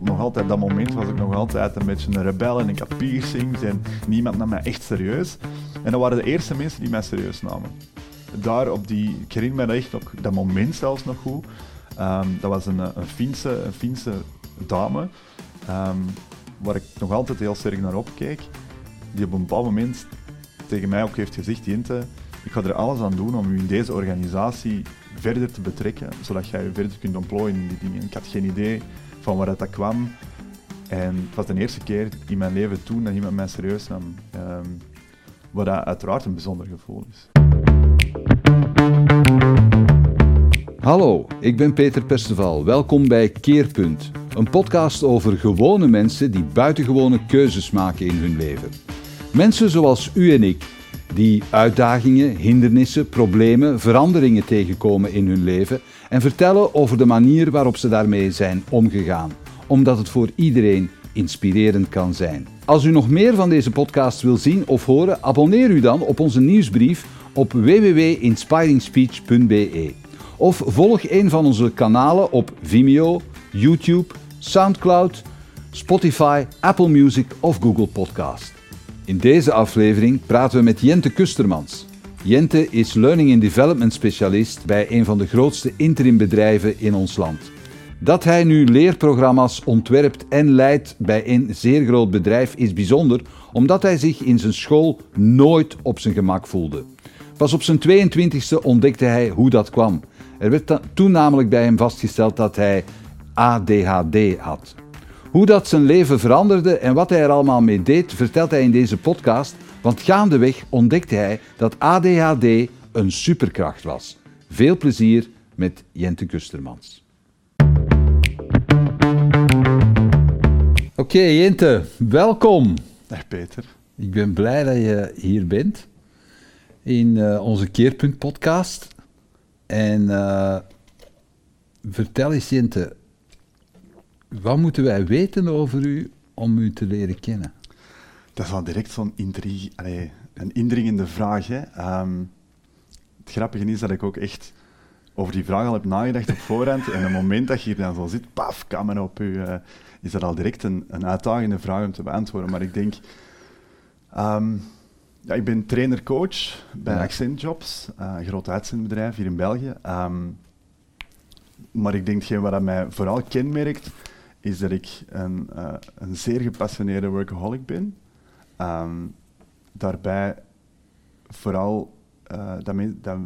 nog altijd dat moment was ik nog altijd een beetje een rebel en ik had piercings en niemand nam mij echt serieus. En dat waren de eerste mensen die mij serieus namen. Daar op die, ik herinner me echt nog dat moment zelfs nog goed. Ehm, dat was een, een, Finse, een Finse dame, ehm, waar ik nog altijd heel sterk naar opkeek, die op een bepaald moment tegen mij ook heeft gezegd, Jente, ik ga er alles aan doen om u in deze organisatie verder te betrekken, zodat jij je verder kunt ontplooien in die dingen. Ik had geen idee van waar dat kwam. En het was de eerste keer in mijn leven toen dat iemand mij serieus nam. Um, wat dat uiteraard een bijzonder gevoel is. Hallo, ik ben Peter Perceval. Welkom bij Keerpunt, een podcast over gewone mensen die buitengewone keuzes maken in hun leven. Mensen zoals u en ik, die uitdagingen, hindernissen, problemen, veranderingen tegenkomen in hun leven en vertellen over de manier waarop ze daarmee zijn omgegaan, omdat het voor iedereen inspirerend kan zijn. Als u nog meer van deze podcast wil zien of horen, abonneer u dan op onze nieuwsbrief op www.inspiringspeech.be of volg een van onze kanalen op Vimeo, YouTube, SoundCloud, Spotify, Apple Music of Google Podcast. In deze aflevering praten we met Jente Kustermans. Jente is Learning and Development specialist bij een van de grootste interimbedrijven in ons land. Dat hij nu leerprogramma's ontwerpt en leidt bij een zeer groot bedrijf is bijzonder, omdat hij zich in zijn school nooit op zijn gemak voelde. Pas op zijn 22e ontdekte hij hoe dat kwam. Er werd toen namelijk bij hem vastgesteld dat hij ADHD had. Hoe dat zijn leven veranderde en wat hij er allemaal mee deed, vertelt hij in deze podcast, want gaandeweg ontdekte hij dat ADHD een superkracht was. Veel plezier met Jente Kustermans. Oké, Jente, welkom. Dag Peter. Ik ben blij dat je hier bent in uh, onze Keerpunt podcast. En uh, vertel eens, Jente, wat moeten wij weten over u om u te leren kennen? Dat is wel direct zo'n een indringende vraag. Hè? Um, het grappige is dat ik ook echt over die vraag al heb nagedacht op voorhand. en op het moment dat je hier dan zo zit, paf, kamer op u, uh, is dat al direct een, een uitdagende vraag om te beantwoorden. Maar ik denk, um, ja, ik ben trainer-coach bij ja. Accent Jobs, uh, een groot uitzendbedrijf hier in België. Um, maar ik denk, wat dat mij vooral kenmerkt, is dat ik een, uh, een zeer gepassioneerde workaholic ben. Um, daarbij vooral uh, dat,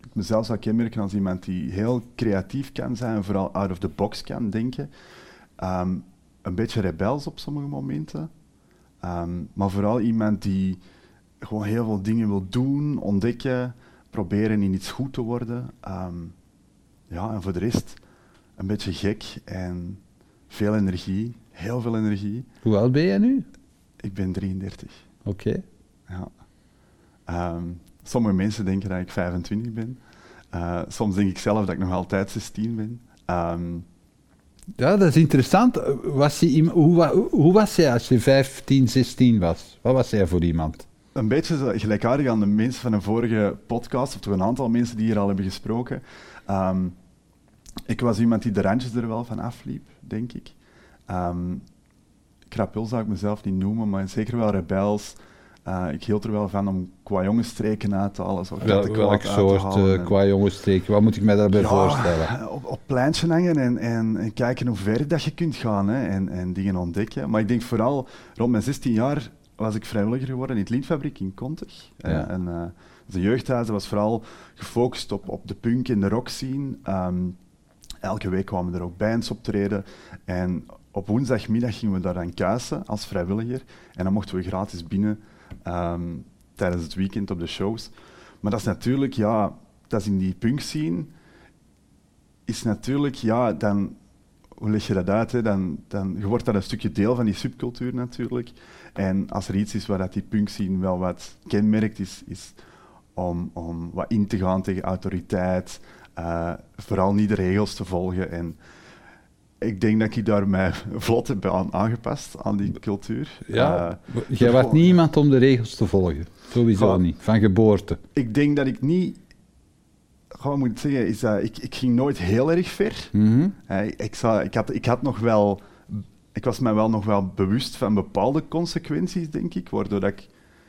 ik mezelf zou kenmerken als iemand die heel creatief kan zijn vooral out of the box kan denken. Um, een beetje rebels op sommige momenten. Um, maar vooral iemand die gewoon heel veel dingen wil doen, ontdekken, proberen in iets goed te worden. ja, en voor de rest een beetje gek en veel energie, heel veel energie. Hoe oud ben jij nu? Ik ben 33. Oké. Ja. Um, sommige mensen denken dat ik 25 ben. Uh, soms denk ik zelf dat ik nog altijd 16 ben. Um, ja, dat is interessant. Was je, hoe, hoe, was jij als je 15, 16 was? Wat was jij voor iemand? Een beetje gelijkaardig aan de mensen van een vorige podcast, of toch een aantal mensen die hier al hebben gesproken. Um, ik was iemand die de randjes er wel van afliep, denk ik. Um, krapul zou ik mezelf niet noemen, maar zeker wel rebels. Uh, ik hield er wel van om qua jongensstreken uit te halen. Wel, welk soort uh, qua jongensstreken? Wat moet ik mij daarbij ja, voorstellen? Op, op pleintje hangen en, en, en, kijken hoe ver dat je kunt gaan hè, en, en dingen ontdekken. Maar ik denk vooral, rond mijn 16 jaar was ik vrijwilliger geworden in het Lintfabriek in Kontig. Ja. en, uh, de jeugdhuis was vooral gefocust op, op de punk en de rock scene. Um, elke week kwamen er ook bands optreden. En op woensdagmiddag gingen we daar aan kuisen als vrijwilliger. En dan mochten we gratis binnen um, tijdens het weekend op de shows. Maar dat is natuurlijk, ja, dat is in die punk scene, is natuurlijk, ja, dan, hoe leg je dat uit? Dan, dan, je wordt dat een stukje deel van die subcultuur natuurlijk. En als er iets is waar dat die punk scene wel wat kenmerkt, is, is om, om wat in te gaan tegen autoriteit, uh, vooral niet de regels te volgen. En ik denk dat ik daar mij vlot heb aan aangepast, aan die cultuur. Ja, uh, jij was niet iemand om de regels te volgen. Sowieso van, niet, van geboorte. Ik denk dat ik niet... Gewoon moet ik zeggen, is dat ik, ik ging nooit heel erg ver. Mm -hmm. uh, ik, zou, ik, had, ik had nog wel ik was mij wel nog wel bewust van bepaalde consequenties, denk ik, waardoor dat ik,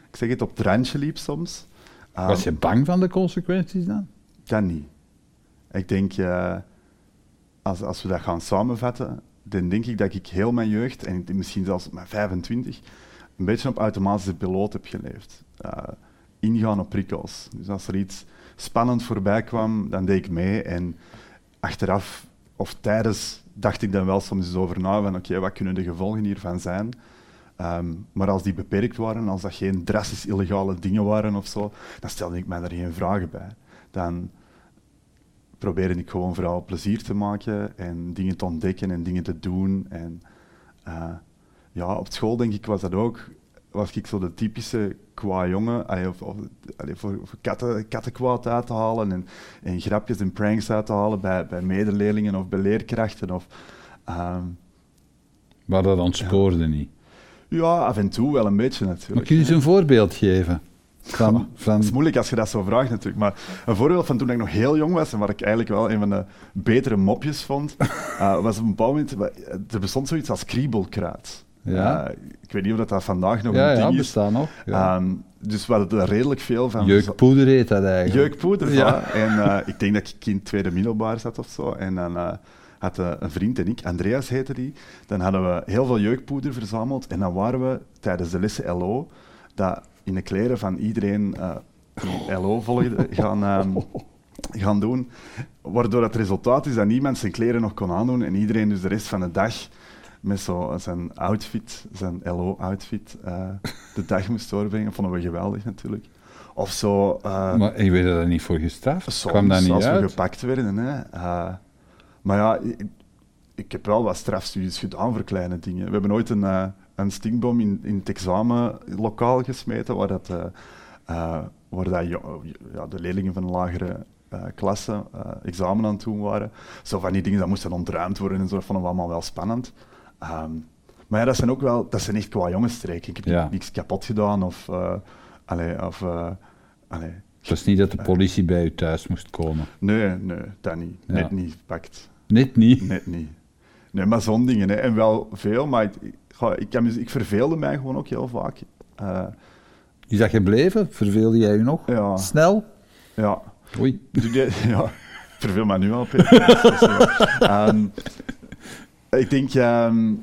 ik zeg het, op het randje liep soms. Ehm, Was je bang van de consequenties dan? Kan niet. Ik denk, eh, als, als we dat gaan samenvatten, dan denk ik dat ik heel mijn jeugd, en misschien zelfs mijn 25, een beetje op automatische piloot heb geleefd. Eh, ingaan op prikkels. Dus als er iets spannend voorbij kwam, dan deed ik mee. En achteraf, of tijdens, dacht ik dan wel soms eens over na van oké, wat kunnen de gevolgen hiervan zijn? Ehm, maar als die beperkt waren, als dat geen drastisch illegale dingen waren of zo, dan stelde ik mij daar geen vragen bij. Dan probeerde ik gewoon vooral plezier te maken en dingen te ontdekken en dingen te doen. En eh, ja, op school denk ik was dat ook, was ik zo de typische qua jongen, allee, of, of, allee, voor, voor katten, kattenkwaad uit te halen en, en grapjes en pranks uit te halen bij, bij medeleerlingen of bij leerkrachten. Of, ehm, Maar dat ontspoorde niet. ja, af en toe wel een beetje natuurlijk. kun je eens een voorbeeld geven? Van, van, Het is moeilijk als je dat zo vraagt natuurlijk. Maar een voorbeeld van toen ik nog heel jong was en wat ik eigenlijk wel een van de betere mopjes vond, eh, was op een bepaald moment, er bestond zoiets als kriebelkruid. Ja. Eh, ik weet niet of dat, dat vandaag nog ja, een ja, ding is. bestaat nog. Ja. Ehm, dus we hadden er redelijk veel van. Jeukpoeder heet dat eigenlijk. Jeukpoeder, Ja. En eh, ik denk dat ik in het tweede middelbaar zat of zo. En dan eh, had een vriend en ik, Andreas heette die, dan hadden we heel veel jeukpoeder verzameld. En dan waren we tijdens de lessen LO, dat in de kleren van iedereen eh, die LO volgde, gaan, ehm, gaan doen. Waardoor het resultaat is dat niemand zijn kleren nog kon aandoen en iedereen dus de rest van de dag met zo zijn outfit, zijn LO-outfit, eh, de dag moest doorbrengen. Dat vonden we geweldig natuurlijk. Of zo... eh, Maar ik weet dat niet voor gestraft. Soms, Kwam dat niet als we gepakt werden. Hè. Eh, maar ja, ik, ik heb wel wat strafstudies gedaan voor kleine dingen. We hebben ooit een, eh, een stinkbom in, in het examenlokaal gesmeten, waar, dat, eh, eh, waar dat ja, de leerlingen van de lagere eh, klasse examen aan het doen waren. Zo van die dingen, dat moesten ontruimd worden en zo, dat vonden we allemaal wel spannend. Ehm, maar ja, dat zijn ook wel, dat zijn echt qua jongensstreken. Ik heb Ja. niks kapot gedaan of... allee, of allee, Het was niet dat de politie bij u thuis moest komen. Nee, nee, dat niet. Ja. Net niet pakt. Net niet. Net niet. Nee, maar zo'n dingen. Hè. En wel veel, maar ik, ik, ga- ik, kan me- ik verveelde mij gewoon ook heel vaak. Eh, Is dat gebleven? Verveelde jij u nog? Ja. Snel? ja. Oei. Jij- ja, ik verveel mij nu al, zo. Ehm, ik denk, ehm,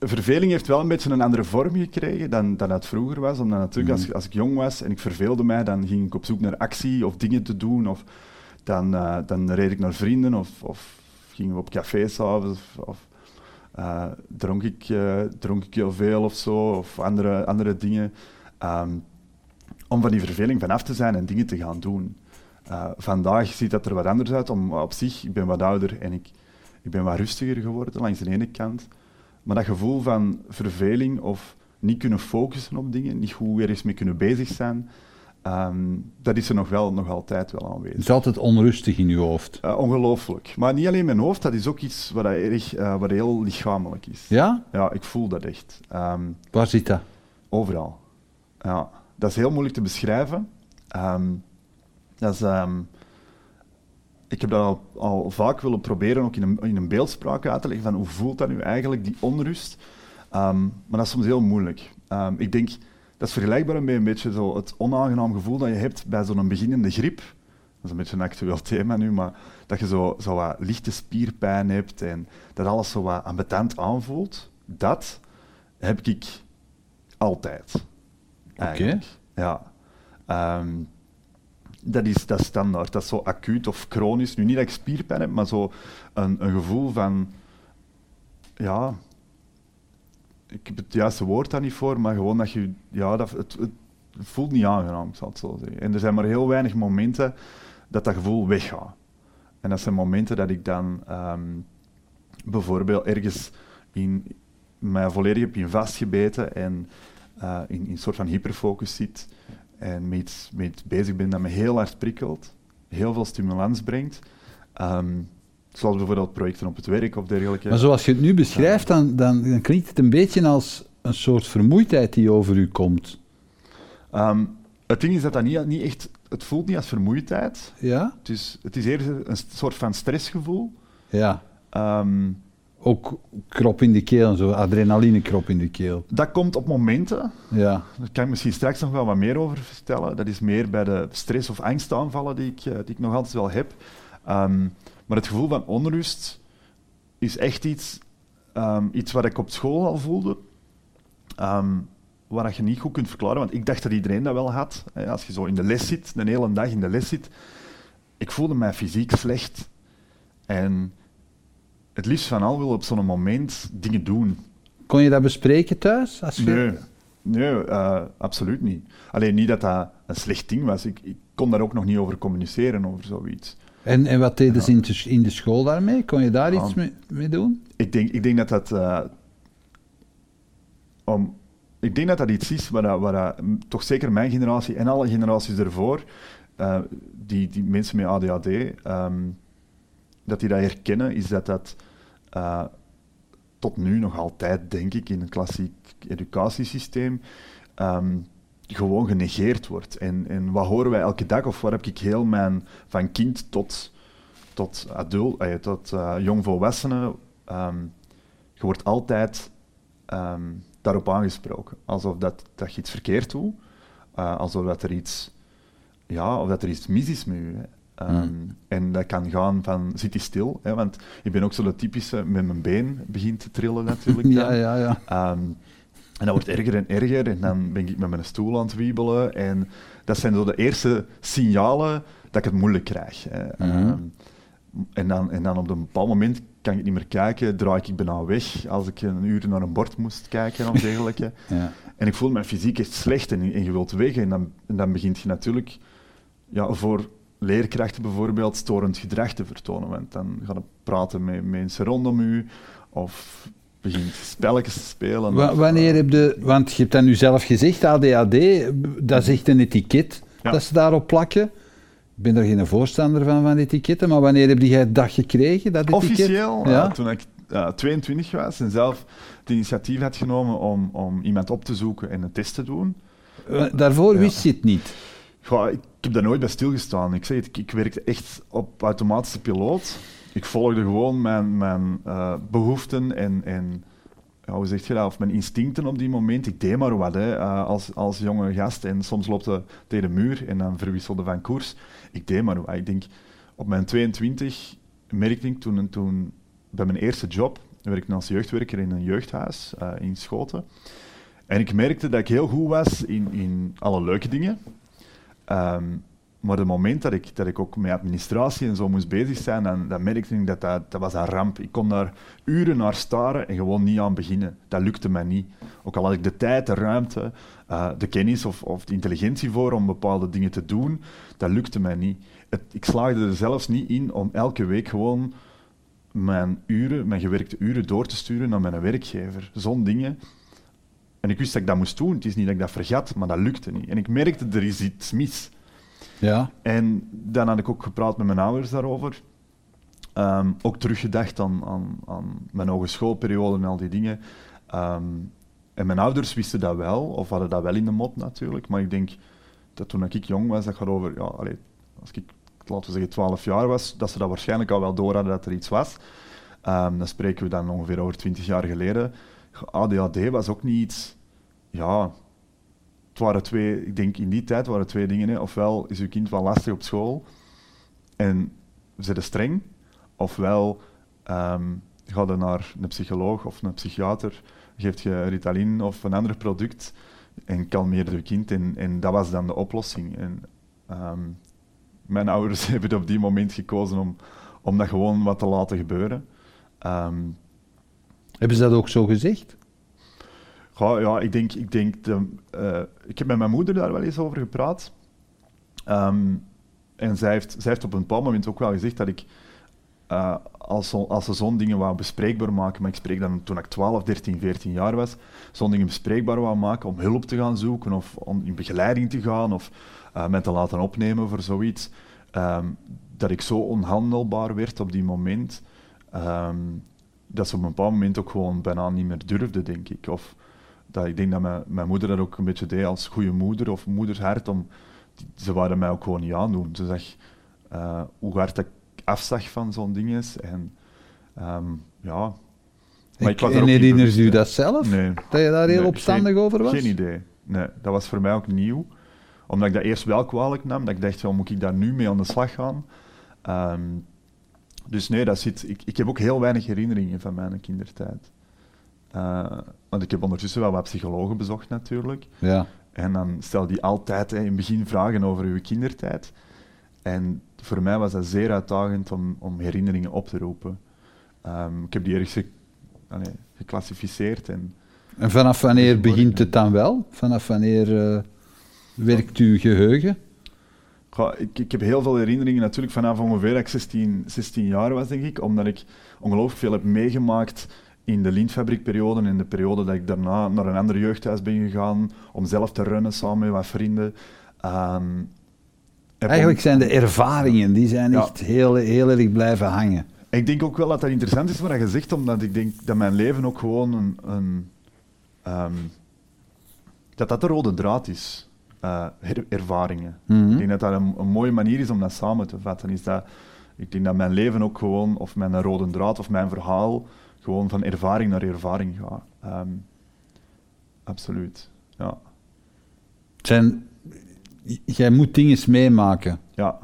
verveling heeft wel een beetje een andere vorm gekregen dan, dan het vroeger was. Omdat natuurlijk, als, als ik jong was en ik verveelde mij, dan ging ik op zoek naar actie of dingen te doen. Of dan, eh, dan reed ik naar vrienden of, of gingen we op café s'avonds. Of, of eh, dronk, ik, eh, dronk ik heel veel of zo, of andere, andere dingen. Ehm, om van die verveling vanaf te zijn en dingen te gaan doen. Eh, vandaag ziet dat er wat anders uit. Om, op zich, ik ben wat ouder en ik, ik ben wat rustiger geworden langs de ene kant. Maar dat gevoel van verveling of niet kunnen focussen op dingen, niet goed ergens mee kunnen bezig zijn, ehm, dat is er nog wel, nog altijd wel Het aanwezig. is altijd onrustig in uw hoofd. Eh, ongelooflijk. Maar niet alleen mijn hoofd, dat is ook iets wat, erg, eh, wat heel lichamelijk is. Ja? Ja, ik voel dat echt. Ehm, Waar zit dat? Overal. Ja, dat is heel moeilijk te beschrijven. Ehm, dat is, ik heb dat al, al vaak willen proberen, ook in een, in een beeldspraak uit te leggen, van hoe voelt dat nu eigenlijk, die onrust. Maar dat is soms heel moeilijk. Ik denk, dat is vergelijkbaar met een beetje zo het onaangenaam gevoel dat je hebt bij zo'n beginnende griep. Dat is een beetje een actueel thema nu, maar dat je zo, zo wat lichte spierpijn hebt en dat alles zo wat ambetant aanvoelt. Dat heb ik altijd. eigenlijk. Ja. Ehm, dat, is, dat is standaard. Dat is zo acuut of chronisch. Nu niet dat ik spierpijn heb, maar zo een, een gevoel van... Ja... Ik heb het juiste woord daar niet voor, maar gewoon dat je... Ja, dat, het, voelt niet aangenaam, ik zal het zo zeggen. En er zijn maar heel weinig momenten dat dat gevoel weggaat. En dat zijn momenten dat ik dan ehm, bijvoorbeeld ergens in mij volledig heb in vastgebeten en eh, in, een soort van hyperfocus zit en met iets, met bezig ben dat me heel hard prikkelt, heel veel stimulans brengt. Ehm, zoals bijvoorbeeld projecten op het werk of dergelijke. Maar zoals je het nu beschrijft, dan, dan, dan klinkt het een beetje als een soort vermoeidheid die over u komt. Ehm, het ding is dat dat niet, niet echt... Het voelt niet als vermoeidheid. Ja? Het is, het is eerder een soort van stressgevoel. Ja. Ehm, ook krop in de keel, zo adrenaline krop in de keel. Dat komt op momenten. Ja. Daar kan ik misschien straks nog wel wat meer over vertellen. Dat is meer bij de stress- of angstaanvallen die ik, eh, die ik nog altijd wel heb. Ehm, maar het gevoel van onrust is echt iets, ehm, iets wat ik op school al voelde. Ehm, waar dat je niet goed kunt verklaren, want ik dacht dat iedereen dat wel had. Hè, Als je zo in de les zit, een hele dag in de les zit. Ik voelde mij fysiek slecht. En het liefst van al wil op zo'n moment dingen doen. Kon je dat bespreken thuis? Als je... Nee, nee eh, absoluut niet. Alleen niet dat dat een slecht ding was. Ik, ik kon daar ook nog niet over communiceren, over zoiets. En, en wat deden ze in de, in de school daarmee? Kon je daar iets mee, mee doen? Ik denk, ik denk dat dat... eh, om, ik denk dat dat iets is waar, waar toch zeker mijn generatie en alle generaties ervoor, eh, die, die mensen met ADHD, ehm, dat die dat herkennen, is dat dat eh, tot nu nog altijd, denk ik, in het klassiek educatiesysteem, ehm, gewoon genegeerd wordt. En, en wat horen wij elke dag, of wat heb ik heel mijn, van kind tot, tot adult, eh, tot eh, jongvolwassene, ehm, je wordt altijd ehm, daarop aangesproken. Alsof dat, dat je iets verkeerd doet, eh, alsof dat er iets, ja, of dat er iets mis is met je. Ehm, En dat kan gaan van, zit hij stil? Hè? Want ik ben ook zo de typische, met mijn been begint te trillen natuurlijk. Ja, ja, ja. En dat wordt erger en erger. En dan ben ik met mijn stoel aan het wiebelen. En dat zijn zo de eerste signalen dat ik het moeilijk krijg. Mhm. Ehm, en, dan, en dan op een bepaald moment kan ik niet meer kijken. Draai ik bijna weg als ik een uur naar een bord moest kijken of dergelijke. ja. En ik voel mijn fysiek echt slecht en, en je wilt weg. En dan, en dan begint je natuurlijk ja, voor leerkrachten bijvoorbeeld storend gedrag te vertonen. Want dan ga je praten met mensen rondom u of begint spelletjes te spelen. Wa- of, wanneer eh, heb je, want je hebt dat nu zelf gezegd, ADHD, dat is echt een etiket Ja. dat ze daarop plakken. Ik ben er geen voorstander van, van etiketten, maar wanneer heb jij dat gekregen, dat etiket? Officieel, eh, Ja. toen ik eh, 22 was en zelf het initiatief had genomen om, om iemand op te zoeken en een test te doen. Eh, Daarvoor Ja. wist je het niet. Goh, ik, ik heb daar nooit bij stilgestaan. Ik zeg het, ik, ik werkte echt op automatische piloot. Ik volgde gewoon mijn, mijn eh, behoeften en, en ja, hoe je of mijn instincten op die moment. Ik deed maar wat hè, eh, als, als jonge gast en soms loopte tegen de muur en dan verwisselde van koers. Ik deed maar wat. Ik denk, op mijn 22 merkte ik toen, toen bij mijn eerste job, werkte als jeugdwerker in een jeugdhuis eh, in Schoten. En ik merkte dat ik heel goed was in, in alle leuke dingen. Ehm, maar het moment dat ik, dat ik ook met administratie en zo moest bezig zijn, dan, dan merkte ik dat, dat dat was een ramp. Ik kon daar uren naar staren en gewoon niet aan beginnen. Dat lukte mij niet. Ook al had ik de tijd, de ruimte, eh, de kennis of, of de intelligentie voor om bepaalde dingen te doen, dat lukte mij niet. Ik slaagde er zelfs niet in om elke week gewoon mijn uren, mijn gewerkte uren door te sturen naar mijn werkgever. Zo'n dingen. En ik wist dat ik dat moest doen. Het is niet dat ik dat vergat, maar dat lukte niet. En ik merkte, er is iets mis. Ja. En dan had ik ook gepraat met mijn ouders daarover. Ehm, ook teruggedacht aan, aan, aan mijn hogeschoolperiode en al die dingen. Ehm, en mijn ouders wisten dat wel, of hadden dat wel in de mot natuurlijk. Maar ik denk dat toen ik jong was, dat gaat over, ja, als ik, laten we zeggen, 12 jaar was, dat ze dat waarschijnlijk al wel door hadden dat er iets was. Ehm, dan spreken we dan ongeveer over 20 jaar geleden. ADHD was ook niet iets, ja, het waren twee, ik denk in die tijd waren twee dingen. Hè. Ofwel is uw kind wel lastig op school en zit streng, ofwel ehm ga je naar een psycholoog of een psychiater, geeft je Ritalin of een ander product en kalmeert je kind. En, en dat was dan de oplossing. En, ehm, mijn ouders hebben op die moment gekozen om, om dat gewoon wat te laten gebeuren. Ehm, Hebben ze dat ook zo gezegd? Ja, ik denk, ik denk de, eh, ik heb met mijn moeder daar wel eens over gepraat. Ehm, en zij heeft, zij heeft op een bepaald moment ook wel gezegd dat ik, eh, als, als ze zo'n dingen wou bespreekbaar maken, maar ik spreek dan toen ik 12, 13, 14 jaar was, zo'n dingen bespreekbaar wou maken om hulp te gaan zoeken of om in begeleiding te gaan of eh mij te laten opnemen voor zoiets, ehm, dat ik zo onhandelbaar werd op die moment, ehm, dat ze op een bepaald moment ook gewoon bijna niet meer durfde, denk ik. Of dat ik denk dat mijn, mijn moeder dat ook een beetje deed als goede moeder of moedershart. Om, die- ze waren mij ook gewoon niet aandoen. Ze zag eh, hoe hard ik afzag van zo'n ding is. En ehm, ja, Maar ik was er en herinnert u dat zelf? Nee. Dat je daar heel Nee, opstandig geen- over was? Geen idee. Nee, dat was voor mij ook nieuw. Omdat ik dat eerst wel kwalijk nam. Dat ik dacht, ja, moet ik daar nu mee aan de slag gaan? Ehm, dus nee, dat zit, ik, ik heb ook heel weinig herinneringen van mijn kindertijd. Eh, want ik heb ondertussen wel wat psychologen bezocht natuurlijk. Ja. En dan stel die altijd hè, in het begin vragen over uw kindertijd. En voor mij was dat zeer uitdagend om, om herinneringen op te roepen. Ehm, ik heb die ergens ge- geclassificeerd en En vanaf wanneer begint het dan wel? Vanaf wanneer eh, werkt uw geheugen? Ik, ik heb heel veel herinneringen natuurlijk vanaf ongeveer dat ik 16, 16 jaar was, denk ik. Omdat ik ongelooflijk veel heb meegemaakt in de lintfabriekperiode en in de periode dat ik daarna naar een ander jeugdhuis ben gegaan om zelf te runnen samen met wat vrienden. Ehm, Eigenlijk zijn de ervaringen, die zijn Ja. echt heel, heel erg blijven hangen. Ik denk ook wel dat dat interessant is wat je zegt, omdat ik denk dat mijn leven ook gewoon een... een ehm, dat dat de rode draad is. eh, her- ervaringen. Mhm. Ik denk dat dat een, een mooie manier is om dat samen te vatten. Is dat, ik denk dat mijn leven ook gewoon, of mijn rode draad, of mijn verhaal, gewoon van ervaring naar ervaring gaat. Ehm, absoluut. Ja. Zijn, jij moet dingen meemaken. ja.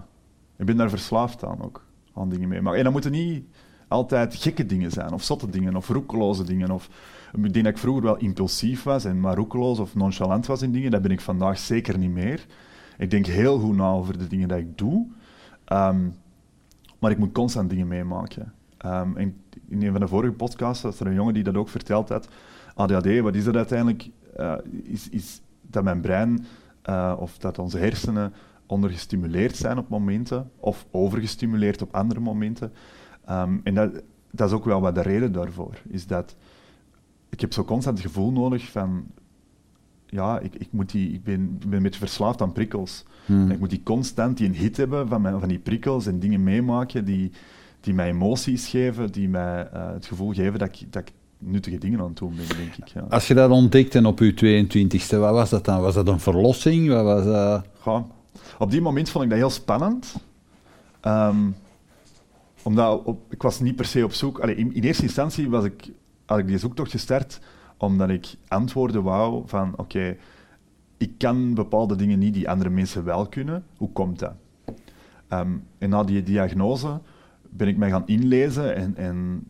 Ik ben daar verslaafd aan ook, aan dingen meemaken. En dat moeten niet altijd gekke dingen zijn, of zotte dingen, of roekeloze dingen. Of, ik denk dat ik vroeger wel impulsief was en maar roekeloos of nonchalant was in dingen. Dat ben ik vandaag zeker niet meer. Ik denk heel goed na over de dingen die ik doe. Ehm, maar ik moet constant dingen meemaken. Ehm, en in een van de vorige podcasts was er een jongen die dat ook verteld had. ADHD, wat is dat uiteindelijk? Eh, is, is dat mijn brein eh, of dat onze hersenen ondergestimuleerd zijn op momenten of overgestimuleerd op andere momenten. Ehm, en dat, dat is ook wel wat de reden daarvoor. Is dat ik heb zo constant het gevoel nodig van ja, ik, ik, moet die, ik ben, ben een beetje verslaafd aan prikkels. Hmm. Ik moet die constant die een hit hebben van, mijn, van die prikkels en dingen meemaken die, die mij emoties geven, die mij eh, het gevoel geven dat ik, dat ik nuttige dingen aan het doen ben, denk ik. Ja. Als je dat ontdekte op je 22e, wat was dat dan? Was dat een verlossing? Wat was dat? Ja. Op die moment vond ik dat heel spannend. Ehm, omdat op- ik was niet per se op zoek... Allee, in, in eerste instantie was ik, had ik die zoektocht gestart omdat ik antwoorden wou van... Oké, ik kan bepaalde dingen niet die andere mensen wel kunnen. Hoe komt dat? Ehm, en na die diagnose ben ik mij gaan inlezen en, en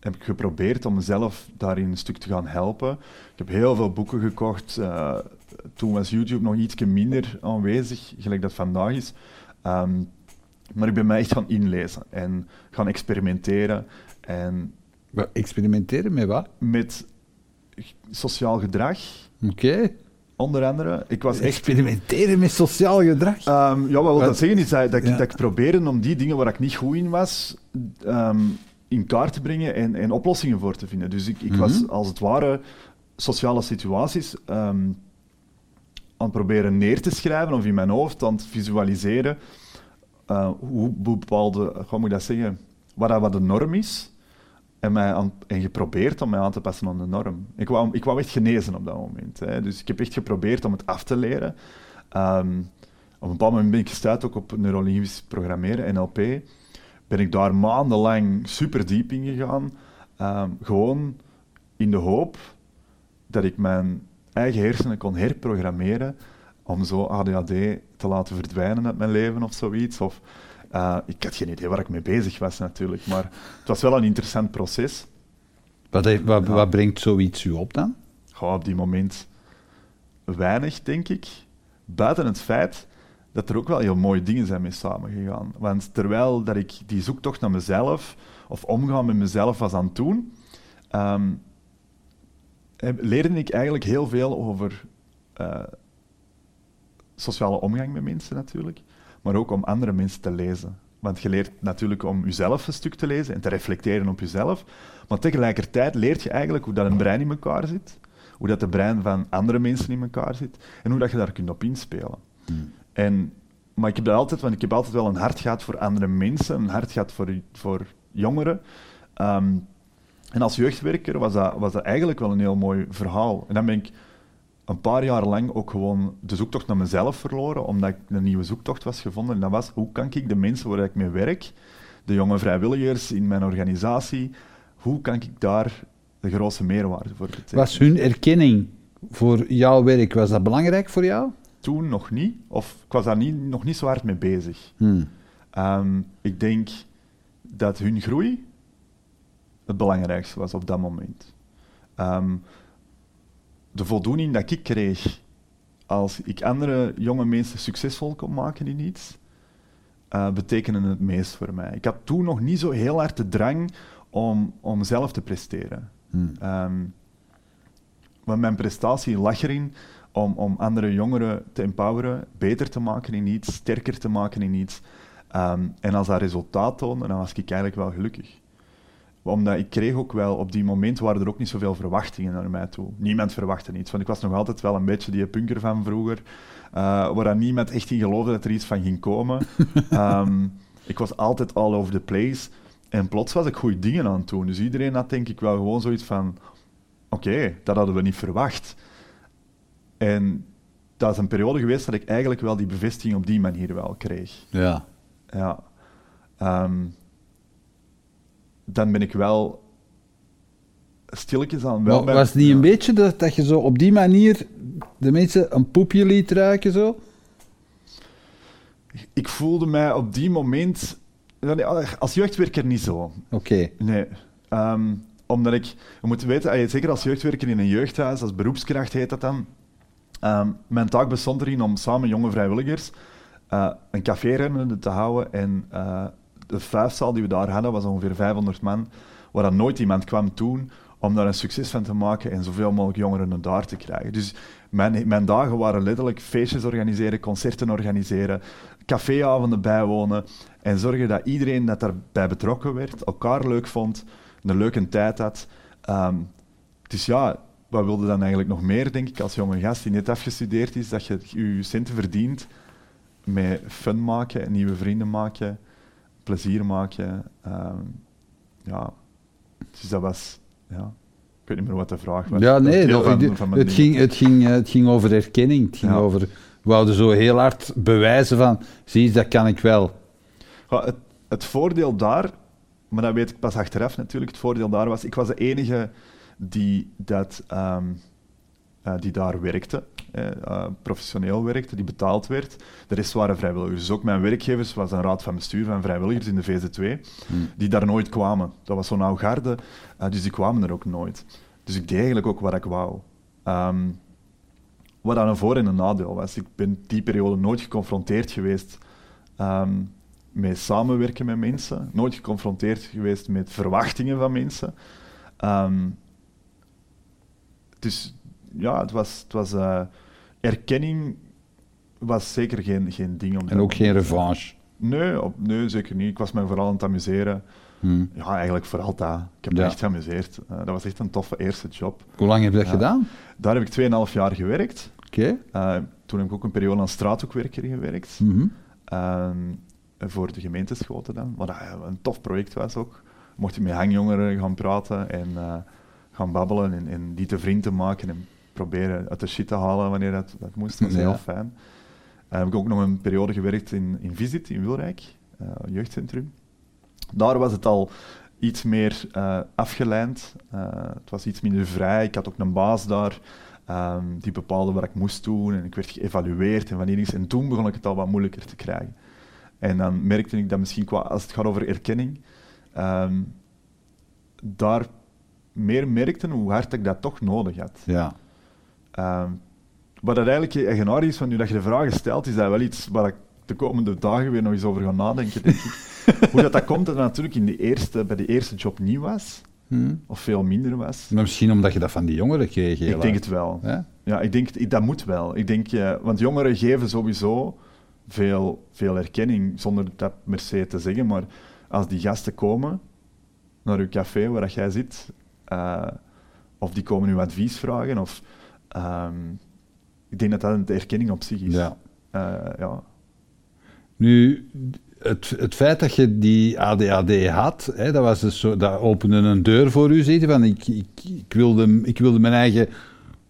heb ik geprobeerd om mezelf daarin een stuk te gaan helpen. Ik heb heel veel boeken gekocht. eh, toen was YouTube nog iets minder aanwezig, gelijk dat vandaag is. Ehm, maar ik ben mij echt gaan inlezen en gaan experimenteren. En Experimenteren met wat? met sociaal gedrag, Oké. Onder andere. Ik was echt Experimenteren met sociaal gedrag? Ehm, ja, wat wil dat zeggen is dat, dat, ik, dat ik probeerde om die dingen waar ik niet goed in was, ehm, in kaart te brengen en, en oplossingen voor te vinden. Dus ik, ik was Mhm. als het ware sociale situaties ehm, aan het proberen neer te schrijven of in mijn hoofd aan het visualiseren eh, hoe bepaalde, hoe moet ik dat zeggen, wat, wat de norm is. En, mij en geprobeerd om mij aan te passen aan de norm. Ik wou, ik wou echt genezen op dat moment. Hè. Dus ik heb echt geprobeerd om het af te leren. Ehm, op een bepaald moment ben ik gestuurd ook op neurolinguistisch programmeren, NLP. Ben ik daar maandenlang super diep in gegaan. Ehm, gewoon in de hoop dat ik mijn eigen hersenen kon herprogrammeren om zo ADHD te laten verdwijnen uit mijn leven of zoiets. Of, eh, ik had geen idee waar ik mee bezig was natuurlijk, maar het was wel een interessant proces. Wat, heeft- wat, Ja. wat brengt zoiets u op dan? Gewoon op die moment weinig, denk ik. Buiten het feit dat er ook wel heel mooie dingen zijn mee samengegaan. Want terwijl dat ik die zoektocht naar mezelf, of omgaan met mezelf was aan het doen, ehm, leerde ik eigenlijk heel veel over eh, sociale omgang met mensen natuurlijk, maar ook om andere mensen te lezen. Want je leert natuurlijk om jezelf een stuk te lezen en te reflecteren op jezelf, maar tegelijkertijd leert je eigenlijk hoe dat een brein in elkaar zit, hoe dat de brein van andere mensen in elkaar zit en hoe dat je daar kunt op inspelen. En, maar ik heb dat altijd, want ik heb altijd wel een hart gehad voor andere mensen, een hart gehad voor, voor jongeren. Ehm, en als jeugdwerker was dat, was dat eigenlijk wel een heel mooi verhaal. En dan ben ik een paar jaar lang ook gewoon de zoektocht naar mezelf verloren, omdat ik een nieuwe zoektocht was gevonden. En dat was, hoe kan ik de mensen waar ik mee werk, de jonge vrijwilligers in mijn organisatie, hoe kan ik daar de grootste meerwaarde voor betekent. Was hun erkenning voor jouw werk, was dat belangrijk voor jou? Toen nog niet, of ik was daar niet, nog niet zo hard mee bezig. Hmm. Ehm, ik denk dat hun groei het belangrijkste was op dat moment. Ehm, de voldoening dat ik kreeg als ik andere jonge mensen succesvol kon maken in iets, uh, betekende het meest voor mij. Ik had toen nog niet zo heel hard de drang om, om zelf te presteren. Hmm. Um, maar mijn prestatie lag erin om, om andere jongeren te empoweren, beter te maken in iets, sterker te maken in iets. Um, en als dat resultaat toonde, dan was ik eigenlijk wel gelukkig. Omdat ik kreeg ook wel, op die moment waren er ook niet zoveel verwachtingen naar mij toe. Niemand verwachtte iets, want ik was nog altijd wel een beetje die punker van vroeger, uh, waar niemand echt in geloofde dat er iets van ging komen. um, ik was altijd all over the place. En plots was ik goede dingen aan het doen. Dus iedereen had denk ik wel gewoon zoiets van... Oké, okay, dat hadden we niet verwacht. En dat is een periode geweest dat ik eigenlijk wel die bevestiging op die manier wel kreeg. Ja. Ja. Um, dan ben ik wel stilletjes aan... Wel maar, was het niet een beetje dat, dat je zo op die manier de mensen een poepje liet ruiken zo? Ik voelde mij op die moment als jeugdwerker niet zo. Oké. Okay. Nee. Um, omdat ik, je moet weten, zeker als jeugdwerker in een jeugdhuis, als beroepskracht heet dat dan. Um, mijn taak bestond erin om samen jonge vrijwilligers uh, een café te houden. En uh, de vuistzaal die we daar hadden was ongeveer 500 man, waar dan nooit iemand kwam toen om daar een succes van te maken en zoveel mogelijk jongeren daar te krijgen. Dus mijn, mijn dagen waren letterlijk feestjes organiseren, concerten organiseren, caféavonden bijwonen en zorgen dat iedereen dat daarbij betrokken werd, elkaar leuk vond, een leuke tijd had. Um, dus ja, wat wilde dan eigenlijk nog meer, denk ik, als jonge gast die net afgestudeerd is, dat je je centen verdient met fun maken, nieuwe vrienden maken, plezier maken. Um, ja, dus dat was ja. Ik weet niet meer wat de vraag was. Ja, nee, no, van, van het, ging, het, ging, het ging over erkenning. Het ging over, we wouden zo heel hard bewijzen van, zie dat kan ik wel. Ja, het, het voordeel daar, maar dat weet ik pas achteraf natuurlijk, het voordeel daar was, ik was de enige die, dat, um, uh, die daar werkte. Uh, professioneel werkte, die betaald werd. De rest waren vrijwilligers. Dus ook mijn werkgevers was een raad van bestuur van vrijwilligers in de VZ2, hmm. die daar nooit kwamen. Dat was zo'n oude garde, dus die kwamen er ook nooit. Dus ik deed eigenlijk ook wat ik wou. Um, wat dan een voor- en een nadeel was. Ik ben die periode nooit geconfronteerd geweest um, met samenwerken met mensen, nooit geconfronteerd geweest met verwachtingen van mensen. Um, dus ja, het was, het was uh, erkenning was zeker geen, geen ding. Om en ook geen revanche? Nee, op, nee, zeker niet. Ik was me vooral aan het amuseren. Hmm. Ja, eigenlijk vooral dat. Ik heb me echt geamuseerd. Uh, dat was echt een toffe eerste job. Hoe lang heb je dat gedaan? Daar heb ik 2,5 jaar gewerkt. Oké. Okay. Uh, toen heb ik ook een periode als straathoekwerker gewerkt. Mm -hmm. voor de gemeenteschoten dan. Wat een tof project was ook. Mocht je met hangjongeren gaan praten en gaan babbelen en, en die te vriend te maken en proberen uit de shit te halen wanneer dat, dat moest. Dat was heel fijn. Uh, heb ik ook nog een periode gewerkt in, in Visit in Wilrijk, uh, jeugdcentrum. Daar was het al iets meer uh, afgeleid. het was iets minder vrij. Ik had ook een baas daar um, die bepaalde wat ik moest doen en ik werd geëvalueerd en wanneer iets. En toen begon ik het al wat moeilijker te krijgen. En dan merkte ik dat misschien qua, als het gaat over erkenning, um, daar meer merkte hoe hard ik dat toch nodig had. Ja. Um, wat dat eigenlijk eigenaardig is van nu dat je de vraag stelt, is dat wel iets waar ik de komende dagen weer nog eens over ga nadenken, denk ik. hoe dat, dat komt, dat natuurlijk in de eerste, bij de eerste job niet was. Hmm. Of veel minder was. Maar misschien omdat je dat van die jongeren kreeg. Ik denk het wel. Ja, ja ik denk, dat moet wel. Ik denk, uh, want jongeren geven sowieso veel, veel erkenning, zonder dat per se te zeggen. Maar als die gasten komen naar uw café waar jij zit, uh, of die komen uw advies vragen, of... Um, ik denk dat dat een erkenning op zich is. Ja. Uh, ja. Nu, het, het feit dat je die ADHD had, hè, dat, was dus zo, dat opende een deur voor u, zitten van ik, ik, ik, wilde, ik wilde mijn eigen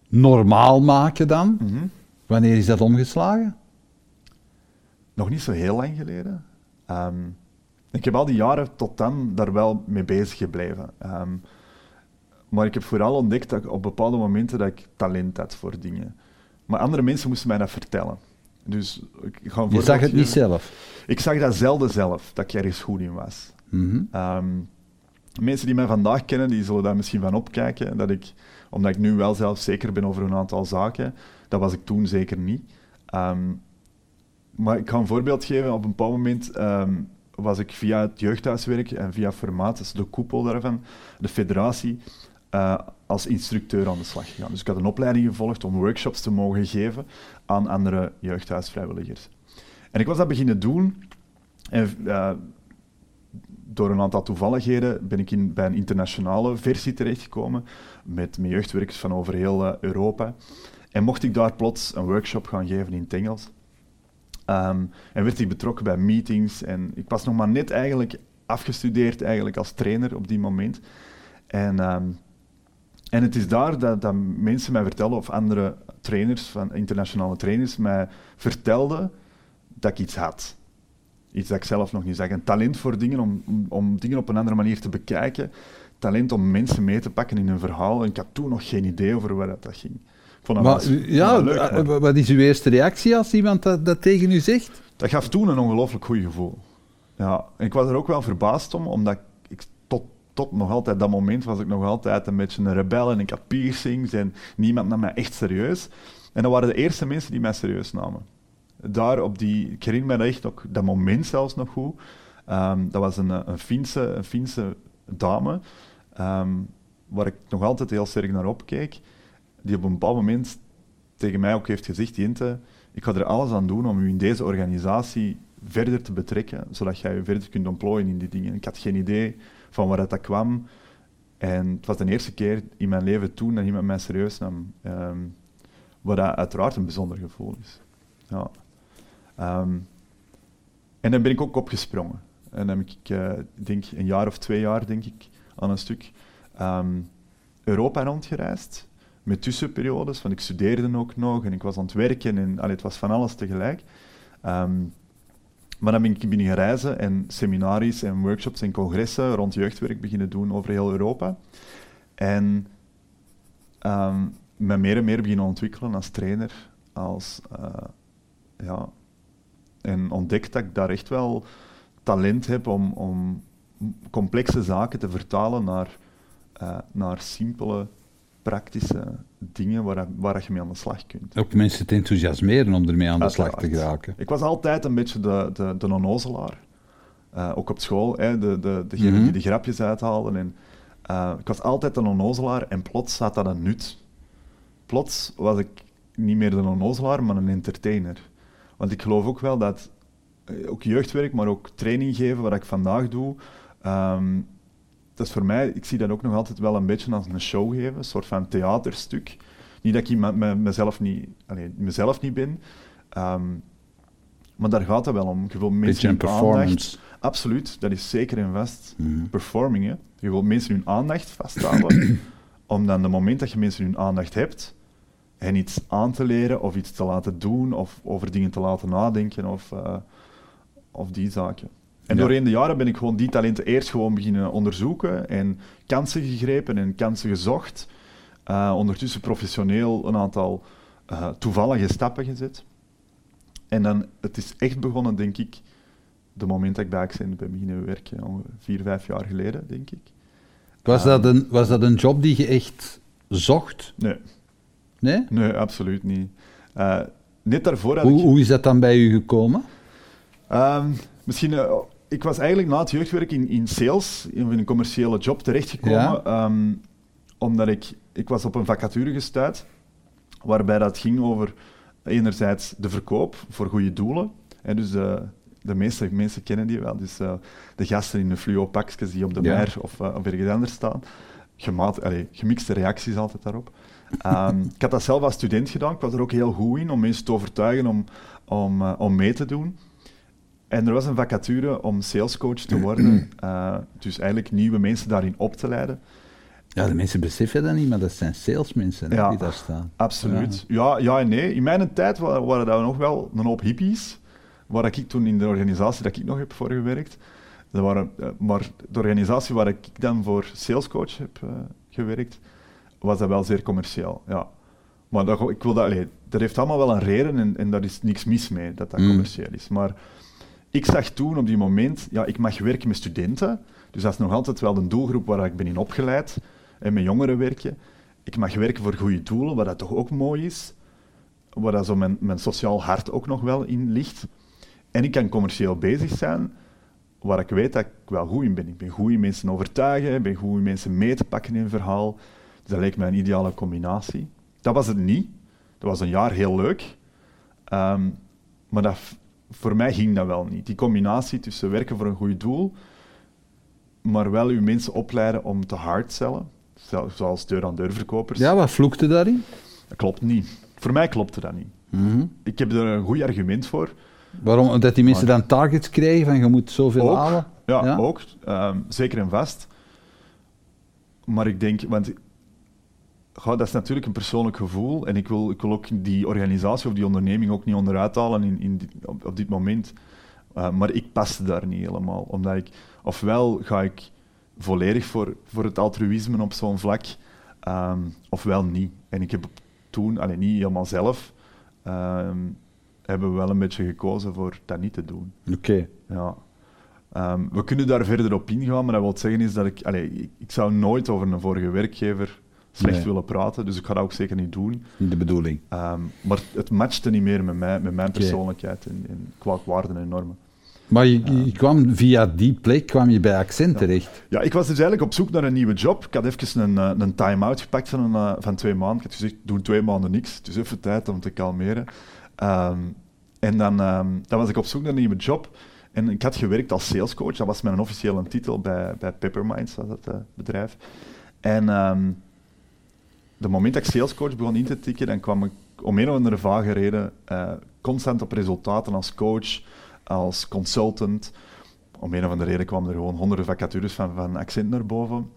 normaal maken dan. Mm -hmm. Wanneer is dat omgeslagen? Nog niet zo heel lang geleden. Um, ik heb al die jaren tot dan daar wel mee bezig gebleven. Um, maar ik heb vooral ontdekt dat ik op bepaalde momenten dat ik talent had voor dingen. Maar andere mensen moesten mij dat vertellen. Dus ik ga Je zag het niet zelf. Ik zag dat zelden zelf, dat ik ergens goed in was. Mhm. Ehm, mensen die mij vandaag kennen, die zullen daar misschien van opkijken. Dat ik, omdat ik nu wel zelf zeker ben over een aantal zaken, dat was ik toen zeker niet. Ehm, maar ik ga een voorbeeld geven. Op een bepaald moment ehm, was ik via het jeugdhuiswerk en via Formaat, is de koepel daarvan, de federatie, eh, als instructeur aan de slag gegaan. Dus ik had een opleiding gevolgd om workshops te mogen geven aan andere jeugdhuisvrijwilligers. En ik was dat beginnen doen. En eh, door een aantal toevalligheden ben ik in, bij een internationale versie terechtgekomen met, met jeugdwerkers van over heel eh, Europa. En mocht ik daar plots een workshop gaan geven in het Engels. Ehm, en werd ik betrokken bij meetings. En ik was nog maar net eigenlijk afgestudeerd eigenlijk als trainer op die moment. En, ehm, en het is daar dat, dat mensen mij vertelden, of andere trainers, van internationale trainers, mij vertelden dat ik iets had. Iets dat ik zelf nog niet zag. Een talent voor dingen, om, om, om dingen op een andere manier te bekijken. Talent om mensen mee te pakken in een verhaal. En ik had toen nog geen idee over waar dat, dat ging. Ik vond dat Maar, ja, leuk, eh, maar wat is uw eerste reactie als iemand dat, dat tegen u zegt? dat gaf toen een ongelooflijk goed gevoel. Ja, en ik was er ook wel verbaasd om, omdat ik, tot, nog altijd dat moment was ik nog altijd een beetje een rebel en ik had piercings en niemand nam mij echt serieus. En dat waren de eerste mensen die mij serieus namen. Daar op die, ik herinner me echt ook, dat moment zelfs nog goed. Ehm, dat was een, een, Finse, een Finse dame, ehm, waar ik nog altijd heel sterk naar opkeek, die op een bepaald moment tegen mij ook heeft gezegd, Jente, ik ga er alles aan doen om u in deze organisatie verder te betrekken, zodat jij je verder kunt ontplooien in die dingen. Ik had geen idee van waar dat kwam. En het was de eerste keer in mijn leven toen dat iemand mij serieus nam. ehm, wat uiteraard een bijzonder gevoel is. Ja. Ehm, en dan ben ik ook opgesprongen. En dan heb ik, ik denk een jaar of twee jaar, denk ik, aan een stuk ehm, Europa rondgereisd. Met tussenperiodes, want ik studeerde ook nog en ik was aan het werken en allee, het was van alles tegelijk. Maar dan ben ik beginnen reizen en seminaries en workshops en congressen rond jeugdwerk beginnen doen over heel Europa. En ehm me meer en meer beginnen ontwikkelen als trainer. Als, eh, ja, en ontdekt dat ik daar echt wel talent heb om, om complexe zaken te vertalen naar, eh, naar simpele, praktische dingen waar, waar je mee aan de slag kunt. Ook mensen te enthousiasmeren om ermee aan de slag te geraken. Ik was altijd een beetje de, de, de onnozelaar. Eh, ook op school, hè, de, de, degene Mhm. die de grapjes uithaalden. En, eh, ik was altijd een onnozelaar en plots had dat een nut. Plots was ik niet meer de onnozelaar, maar een entertainer. Want ik geloof ook wel dat eh, ook jeugdwerk, maar ook training geven, wat ik vandaag doe, ehm, dat is voor mij, ik zie dat ook nog altijd wel een beetje als een show geven, een soort van theaterstuk. Niet dat ik me, me- mezelf, niet, allee, mezelf niet ben, ehm, maar daar gaat het wel om. Je wil mensen hun aandacht... Absoluut, dat is zeker en vast. Mhm. Performing, hè. Je wilt mensen hun aandacht vasthouden, om dan de moment dat je mensen hun aandacht hebt, hen iets aan te leren of iets te laten doen of over dingen te laten nadenken of, eh, of die zaken. En Ja. doorheen de jaren ben ik gewoon die talenten eerst gewoon beginnen onderzoeken en kansen gegrepen en kansen gezocht. Eh, ondertussen professioneel een aantal eh, toevallige stappen gezet. En dan, het is echt begonnen, denk ik, de moment dat ik bij Accent ben beginnen werken, ongeveer vier, vijf jaar geleden, denk ik. Was, dat een, was dat een job die je echt zocht? Nee, Nee? nee absoluut niet. Eh, net daarvoor had Hoe, ik... hoe is dat dan bij u gekomen? Ehm, misschien, ik was eigenlijk na het jeugdwerk in, in sales, in een commerciële job terechtgekomen, Ja. ehm, omdat ik, ik was op een vacature gestuurd, waarbij dat ging over enerzijds de verkoop voor goede doelen. En dus de, de meeste mensen kennen die wel, dus eh, de gasten in de fluo-pakjes die op de Ja. mer of, eh, of ergens anders staan. Gemaat, allee, gemixte reacties altijd daarop. Ehm, ik had dat zelf als student gedaan, ik was er ook heel goed in om mensen te overtuigen om, om, eh, om mee te doen. En er was een vacature om salescoach te worden, eh, dus eigenlijk nieuwe mensen daarin op te leiden. Ja, de mensen beseffen dat niet, maar dat zijn salesmensen Ja. die daar staan. Absoluut. Ja, ja en nee. In mijn tijd wa- waren dat nog wel een hoop hippies, waar ik toen in de organisatie dat ik nog heb voor gewerkt. Dat waren, eh, maar de organisatie waar ik dan voor salescoach heb, eh, gewerkt, was dat wel zeer commercieel. Ja. Maar dat, ik wil dat, allee, dat heeft allemaal wel een reden en, en daar is niks mis mee dat dat Mm. commercieel is. Maar ik zag toen op die moment, ja, ik mag werken met studenten, dus dat is nog altijd wel de doelgroep waar ik ben in opgeleid, en met jongeren werken. Ik mag werken voor goede doelen, wat dat toch ook mooi is, waar dat zo mijn, mijn sociaal hart ook nog wel in ligt. En ik kan commercieel bezig zijn, waar ik weet dat ik wel goed in ben. Ik ben goed in mensen overtuigen, ik ben goed in mensen mee te pakken in een verhaal. Dus dat leek mij een ideale combinatie. Dat was het niet. Dat was een jaar heel leuk. Ehm, maar dat, voor mij ging dat wel niet. Die combinatie tussen werken voor een goed doel, maar wel uw mensen opleiden om te hardsellen, zo- zoals deur-aan-deur verkopers. Ja, wat vloekte daarin? Dat klopt niet. Voor mij klopte dat niet. Mhm. Ik heb er een goed argument voor. Waarom? Omdat die mensen dan targets krijgen van je moet zoveel Ook, halen? Ja, ook. Ehm, zeker en vast. Maar ik denk, want goh, dat is natuurlijk een persoonlijk gevoel. En ik wil, ik wil ook die organisatie of die onderneming ook niet onderuit halen in, in dit- op, op dit moment. Eh, maar ik paste daar niet helemaal. Omdat ik, ofwel ga ik volledig voor, voor het altruïsme op zo'n vlak, ehm, ofwel niet. En ik heb toen, alleen niet helemaal zelf, ehm, hebben we wel een beetje gekozen voor dat niet te doen. Oké. Ja. Ehm, we kunnen daar verder op ingaan, maar dat wil zeggen is dat ik... Allee, ik, ik zou nooit over een vorige werkgever slecht Nee. willen praten, dus ik ga dat ook zeker niet doen. Niet de bedoeling. Ehm, maar het matchte niet meer met, mij, met mijn persoonlijkheid en, en qua waarden en normen. Maar je, je kwam via die plek kwam je bij Accent terecht. Ja, ik was dus eigenlijk op zoek naar een nieuwe job. Ik had even een, eh, een time-out gepakt van, een, eh, van twee maanden. Ik had gezegd, doe twee maanden niks. Het is even tijd om te kalmeren. Ehm, en dan, ehm, dan was ik op zoek naar een nieuwe job. En ik had gewerkt als salescoach. Dat was mijn officiële titel bij, bij Pepperminds, dat eh, bedrijf. En ehm de moment dat ik salescoach begon in te tikken, dan kwam ik om een of andere vage reden eh, constant op resultaten als coach, als consultant. Om een of andere reden kwamen er gewoon honderden vacatures van, van Accent naar boven.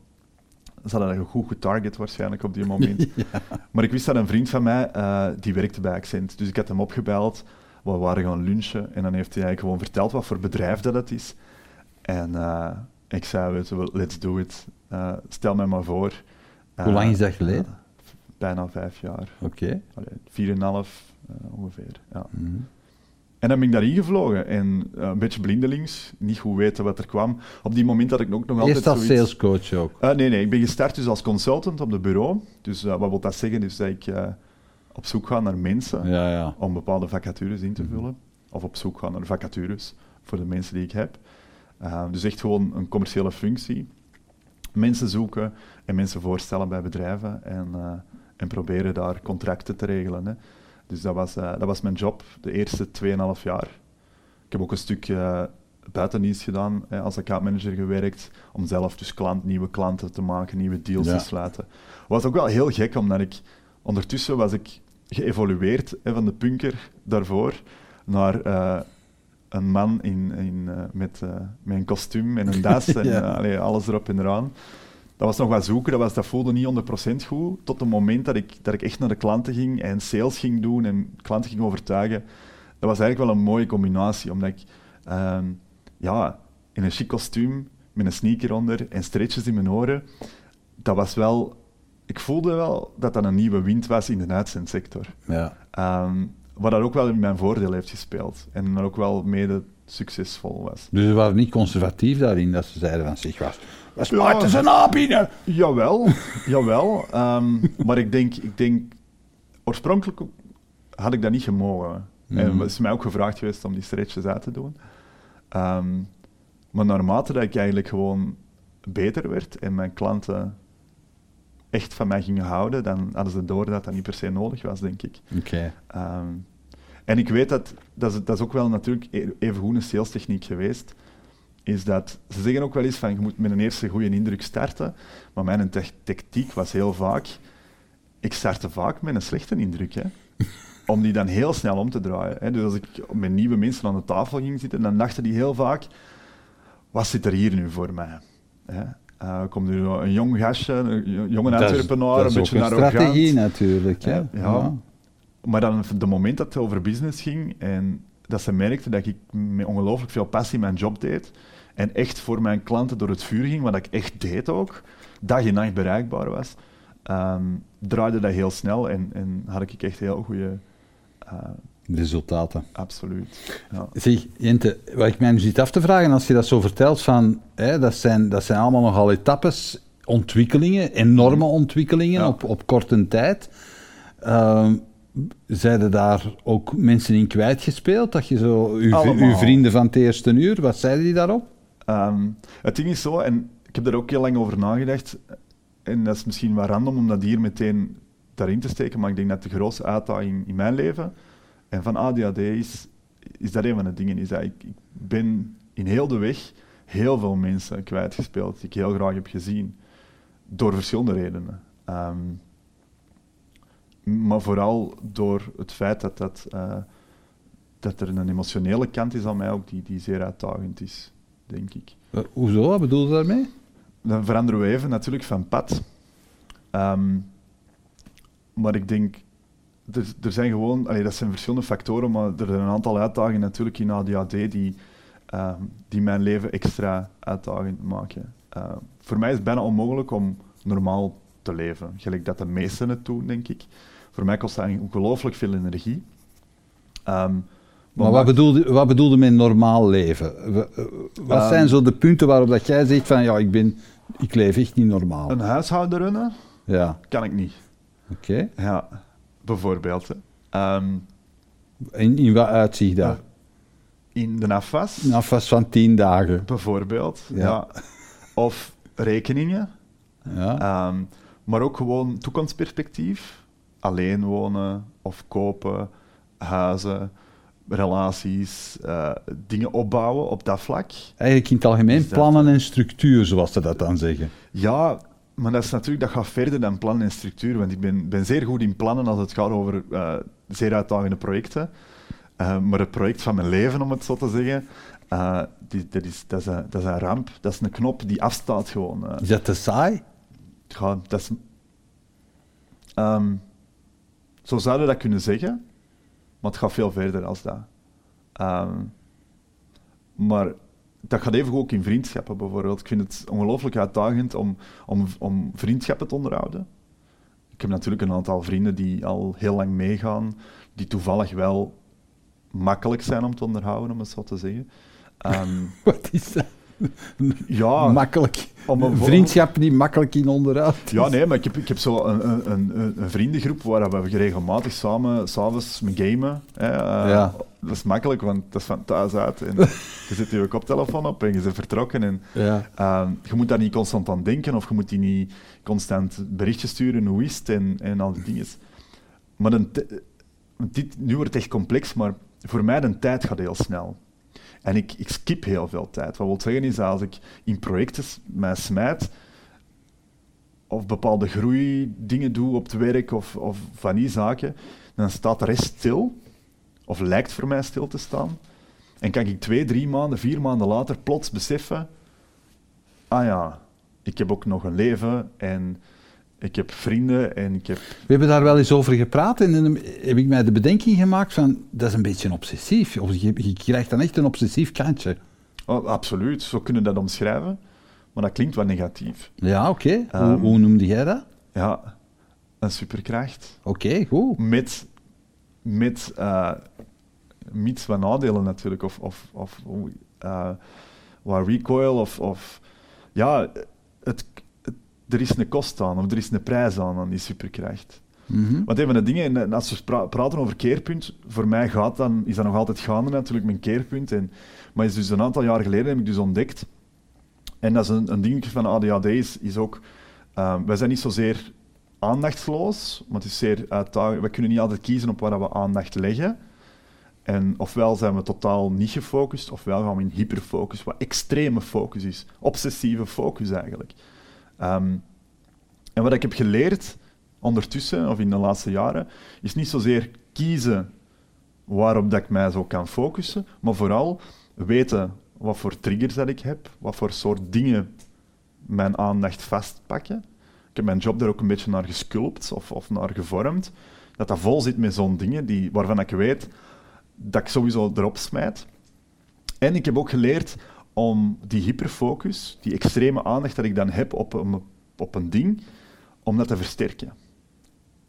Ze hadden dat goed getarget waarschijnlijk op die moment. Maar ik wist dat een vriend van mij, eh, die werkte bij Accent. Dus ik had hem opgebeld, we waren gaan lunchen en dan heeft hij eigenlijk gewoon verteld wat voor bedrijf dat het is. En eh, ik zei, weet je wel, let's do it. Stel mij maar voor. Hoe lang is dat geleden? Bijna vijf jaar. Oké. Allee, Vier en een half eh, ongeveer. Ja. Mhm. En dan ben ik daarin gevlogen en eh, een beetje blindelings, niet goed weten wat er kwam. Op die moment had ik ook nog altijd Eerst als zoiets... salescoach ook. Eh, nee, nee, ik ben gestart dus als consultant op de bureau. Dus wat wil dat zeggen? Dus dat ik op zoek ga naar mensen Ja, ja. om bepaalde vacatures in te Mhm. vullen. Of op zoek ga naar vacatures voor de mensen die ik heb. Dus echt gewoon een commerciële functie. Mensen zoeken en mensen voorstellen bij bedrijven en, en proberen daar contracten te regelen. Hè. Dus dat was, eh, dat was mijn job de eerste 2,5 jaar. Ik heb ook een stuk eh buitendienst gedaan, hè, als accountmanager gewerkt, om zelf dus klant, nieuwe klanten te maken, nieuwe deals Ja. te sluiten. was ook wel heel gek, omdat ik ondertussen was ik geëvolueerd hè, van de punker daarvoor naar eh, een man in, in, eh, met, eh, met een kostuum en een das en Ja. allee, alles erop en eraan. Dat was nog wat zoeken, dat, was, dat voelde niet 100% goed, tot het moment dat ik, dat ik echt naar de klanten ging en sales ging doen en klanten ging overtuigen. Dat was eigenlijk wel een mooie combinatie, omdat ik ehm, ja, in een chic kostuum, met een sneaker onder en stretches in mijn oren, dat was wel... Ik voelde wel dat dat een nieuwe wind was in de uitzendsector. ja. Ehm, wat dat ook wel in mijn voordeel heeft gespeeld. En ook wel mede succesvol was. Dus ze waren niet conservatief daarin, dat ze zeiden van zich was. We Ja. spuiten ze na binnen. Jawel, jawel. Ehm, maar ik denk, ik denk, oorspronkelijk had ik dat niet gemogen. En Mhm. het is mij ook gevraagd geweest om die stretches uit te doen. Ehm, maar naarmate dat ik eigenlijk gewoon beter werd en mijn klanten echt van mij gingen houden, dan hadden ze door dat dat niet per se nodig was, denk ik. Oké. Ehm, en ik weet dat, dat is, dat is ook wel natuurlijk e- even goed een salestechniek geweest, is dat, ze zeggen ook wel eens van, je moet met een eerste goede indruk starten, maar mijn tactiek was heel vaak, ik startte vaak met een slechte indruk, hè. om die dan heel snel om te draaien. Hè. Dus als ik met nieuwe mensen aan de tafel ging zitten, dan dachten die heel vaak, wat zit er hier nu voor mij? Hè? Eh, komt er een jong gastje, een jonge Antwerpenaar, dat een is beetje arrogant. strategie natuurlijk. Hè? Ja, ja. Maar dan, de moment dat het over business ging en dat ze merkten dat ik met ongelooflijk veel passie mijn job deed en echt voor mijn klanten door het vuur ging, wat ik echt deed ook, dag en nacht bereikbaar was, ehm, draaide dat heel snel en, en had ik echt heel goede uh, resultaten. Absoluut. Ja. Zeg, Jente, wat ik mij nu zit af te vragen, als je dat zo vertelt, van, hè, dat, zijn, dat zijn allemaal nogal etappes, ontwikkelingen, enorme ontwikkelingen op, op korte tijd. Uh, Zeiden daar ook mensen in kwijtgespeeld? Dat je zo, uw, uw vrienden van het eerste uur, wat zeiden die daarop? Um, het ding is zo, en ik heb er ook heel lang over nagedacht, en dat is misschien wel random om dat hier meteen daarin te steken, maar ik denk dat de grootste uitdaging in mijn leven en van ADHD is, is dat een van de dingen. Is dat ik, ik ben in heel de weg heel veel mensen kwijtgespeeld die ik heel graag heb gezien. Door verschillende redenen. Um, maar vooral door het feit dat, dat, uh, dat er een emotionele kant is aan mij ook die, die zeer uitdagend is, denk ik. Uh, hoezo? Wat bedoel je daarmee? Dan veranderen we even natuurlijk van pad. Um, maar ik denk, er, er zijn gewoon, allee, dat zijn verschillende factoren, maar er zijn een aantal uitdagingen natuurlijk in ADHD die, uh, die mijn leven extra uitdagend maken. Uh, voor mij is het bijna onmogelijk om normaal te leven, gelijk dat de meesten het doen, denk ik. Voor mij kost dat ongelooflijk veel energie. Um, maar wat bedoelde, wat bedoelde met normaal leven? Wat um, zijn zo de punten waarop dat jij zegt van ja, ik, ben, ik leef echt niet normaal? Een huishouden runnen? Ja. Kan ik niet. Oké. Okay. Ja, bijvoorbeeld. Um, in, in wat uitzicht dat? In de afwas. Een afwas van tien dagen. Bijvoorbeeld, ja. ja. Of rekeningen. Ja. Um, maar ook gewoon toekomstperspectief. Alleen wonen of kopen, huizen, relaties, uh, dingen opbouwen op dat vlak. Eigenlijk in het algemeen plannen en structuur, zoals ze dat dan zeggen. Ja, maar dat is natuurlijk, dat gaat verder dan plannen en structuur. Want ik ben, ben zeer goed in plannen als het gaat over uh, zeer uitdagende projecten. Uh, maar het project van mijn leven, om het zo te zeggen, die, dat, is, dat, is een, dat is een ramp. Dat is een knop die afstaat gewoon. is dat te saai? Ja, dat is... Um, zo zouden dat kunnen zeggen, maar het gaat veel verder als dat. Um, maar dat gaat even ook in vriendschappen bijvoorbeeld. Ik vind het ongelooflijk uitdagend om, om, om vriendschappen te onderhouden. Ik heb natuurlijk een aantal vrienden die al heel lang meegaan, die toevallig wel makkelijk zijn om te onderhouden, om het zo te zeggen. Um, Wat is dat? Ja, makkelijk. Een vriendschap die makkelijk in onderhoud. Ja, nee, maar ik heb, ik heb zo een, een, een, een vriendengroep waar we regelmatig samen s'avonds gamen. Hè. Uh, ja. Dat is makkelijk, want dat is van thuis uit. En je zet je koptelefoon op en je bent vertrokken. En, ja. uh, je moet daar niet constant aan denken of je moet die niet constant berichtjes sturen, hoe is het en, en al die dingen. Maar een dit, nu wordt het echt complex, maar voor mij de tijd gaat heel snel. En ik, ik skip heel veel tijd. Wat wil zeggen is, als ik in projecten mij smijt, of bepaalde groeidingen doe op het werk, of, of van die zaken, dan staat de rest stil, of lijkt voor mij stil te staan. En kan ik twee, drie maanden, vier maanden later plots beseffen, ah ja, ik heb ook nog een leven en ik heb vrienden en ik heb... We hebben daar wel eens over gepraat en dan heb ik mij de bedenking gemaakt van, dat is een beetje obsessief. Of je, je krijgt dan echt een obsessief kantje. Oh, absoluut, zo kunnen we dat omschrijven. Maar dat klinkt wat negatief. Ja, oké. Okay. Um, hoe, hoe, noemde jij dat? Ja, een superkracht. Oké, okay, goed. Met, met uh, mits wat nadelen natuurlijk, of, of, of uh, wat recoil, of, of ja, het, er is een kost aan, of er is een prijs aan, aan die superkracht. Mm -hmm. Want een van de dingen, en als we pra praten over keerpunt, voor mij gaat dan, is dat nog altijd gaande natuurlijk, mijn keerpunt. En, maar is dus een aantal jaar geleden heb ik dus ontdekt, en dat is een, een dingetje van ADHD, is, is ook, uh, wij zijn niet zozeer aandachtsloos, maar het is zeer uitdagend. We kunnen niet altijd kiezen op waar we aandacht leggen. En ofwel zijn we totaal niet gefocust, ofwel gaan we in hyperfocus, wat extreme focus is. Obsessieve focus eigenlijk. Um, en wat ik heb geleerd ondertussen, of in de laatste jaren, is niet zozeer kiezen waarop dat ik mij zo kan focussen, maar vooral weten wat voor triggers dat ik heb, wat voor soort dingen mijn aandacht vastpakken. Ik heb mijn job daar ook een beetje naar gesculpt of, of naar gevormd. Dat dat vol zit met zo'n dingen die, waarvan ik weet dat ik sowieso erop smijt. En ik heb ook geleerd om die hyperfocus, die extreme aandacht dat ik dan heb op een, op een ding, om dat te versterken.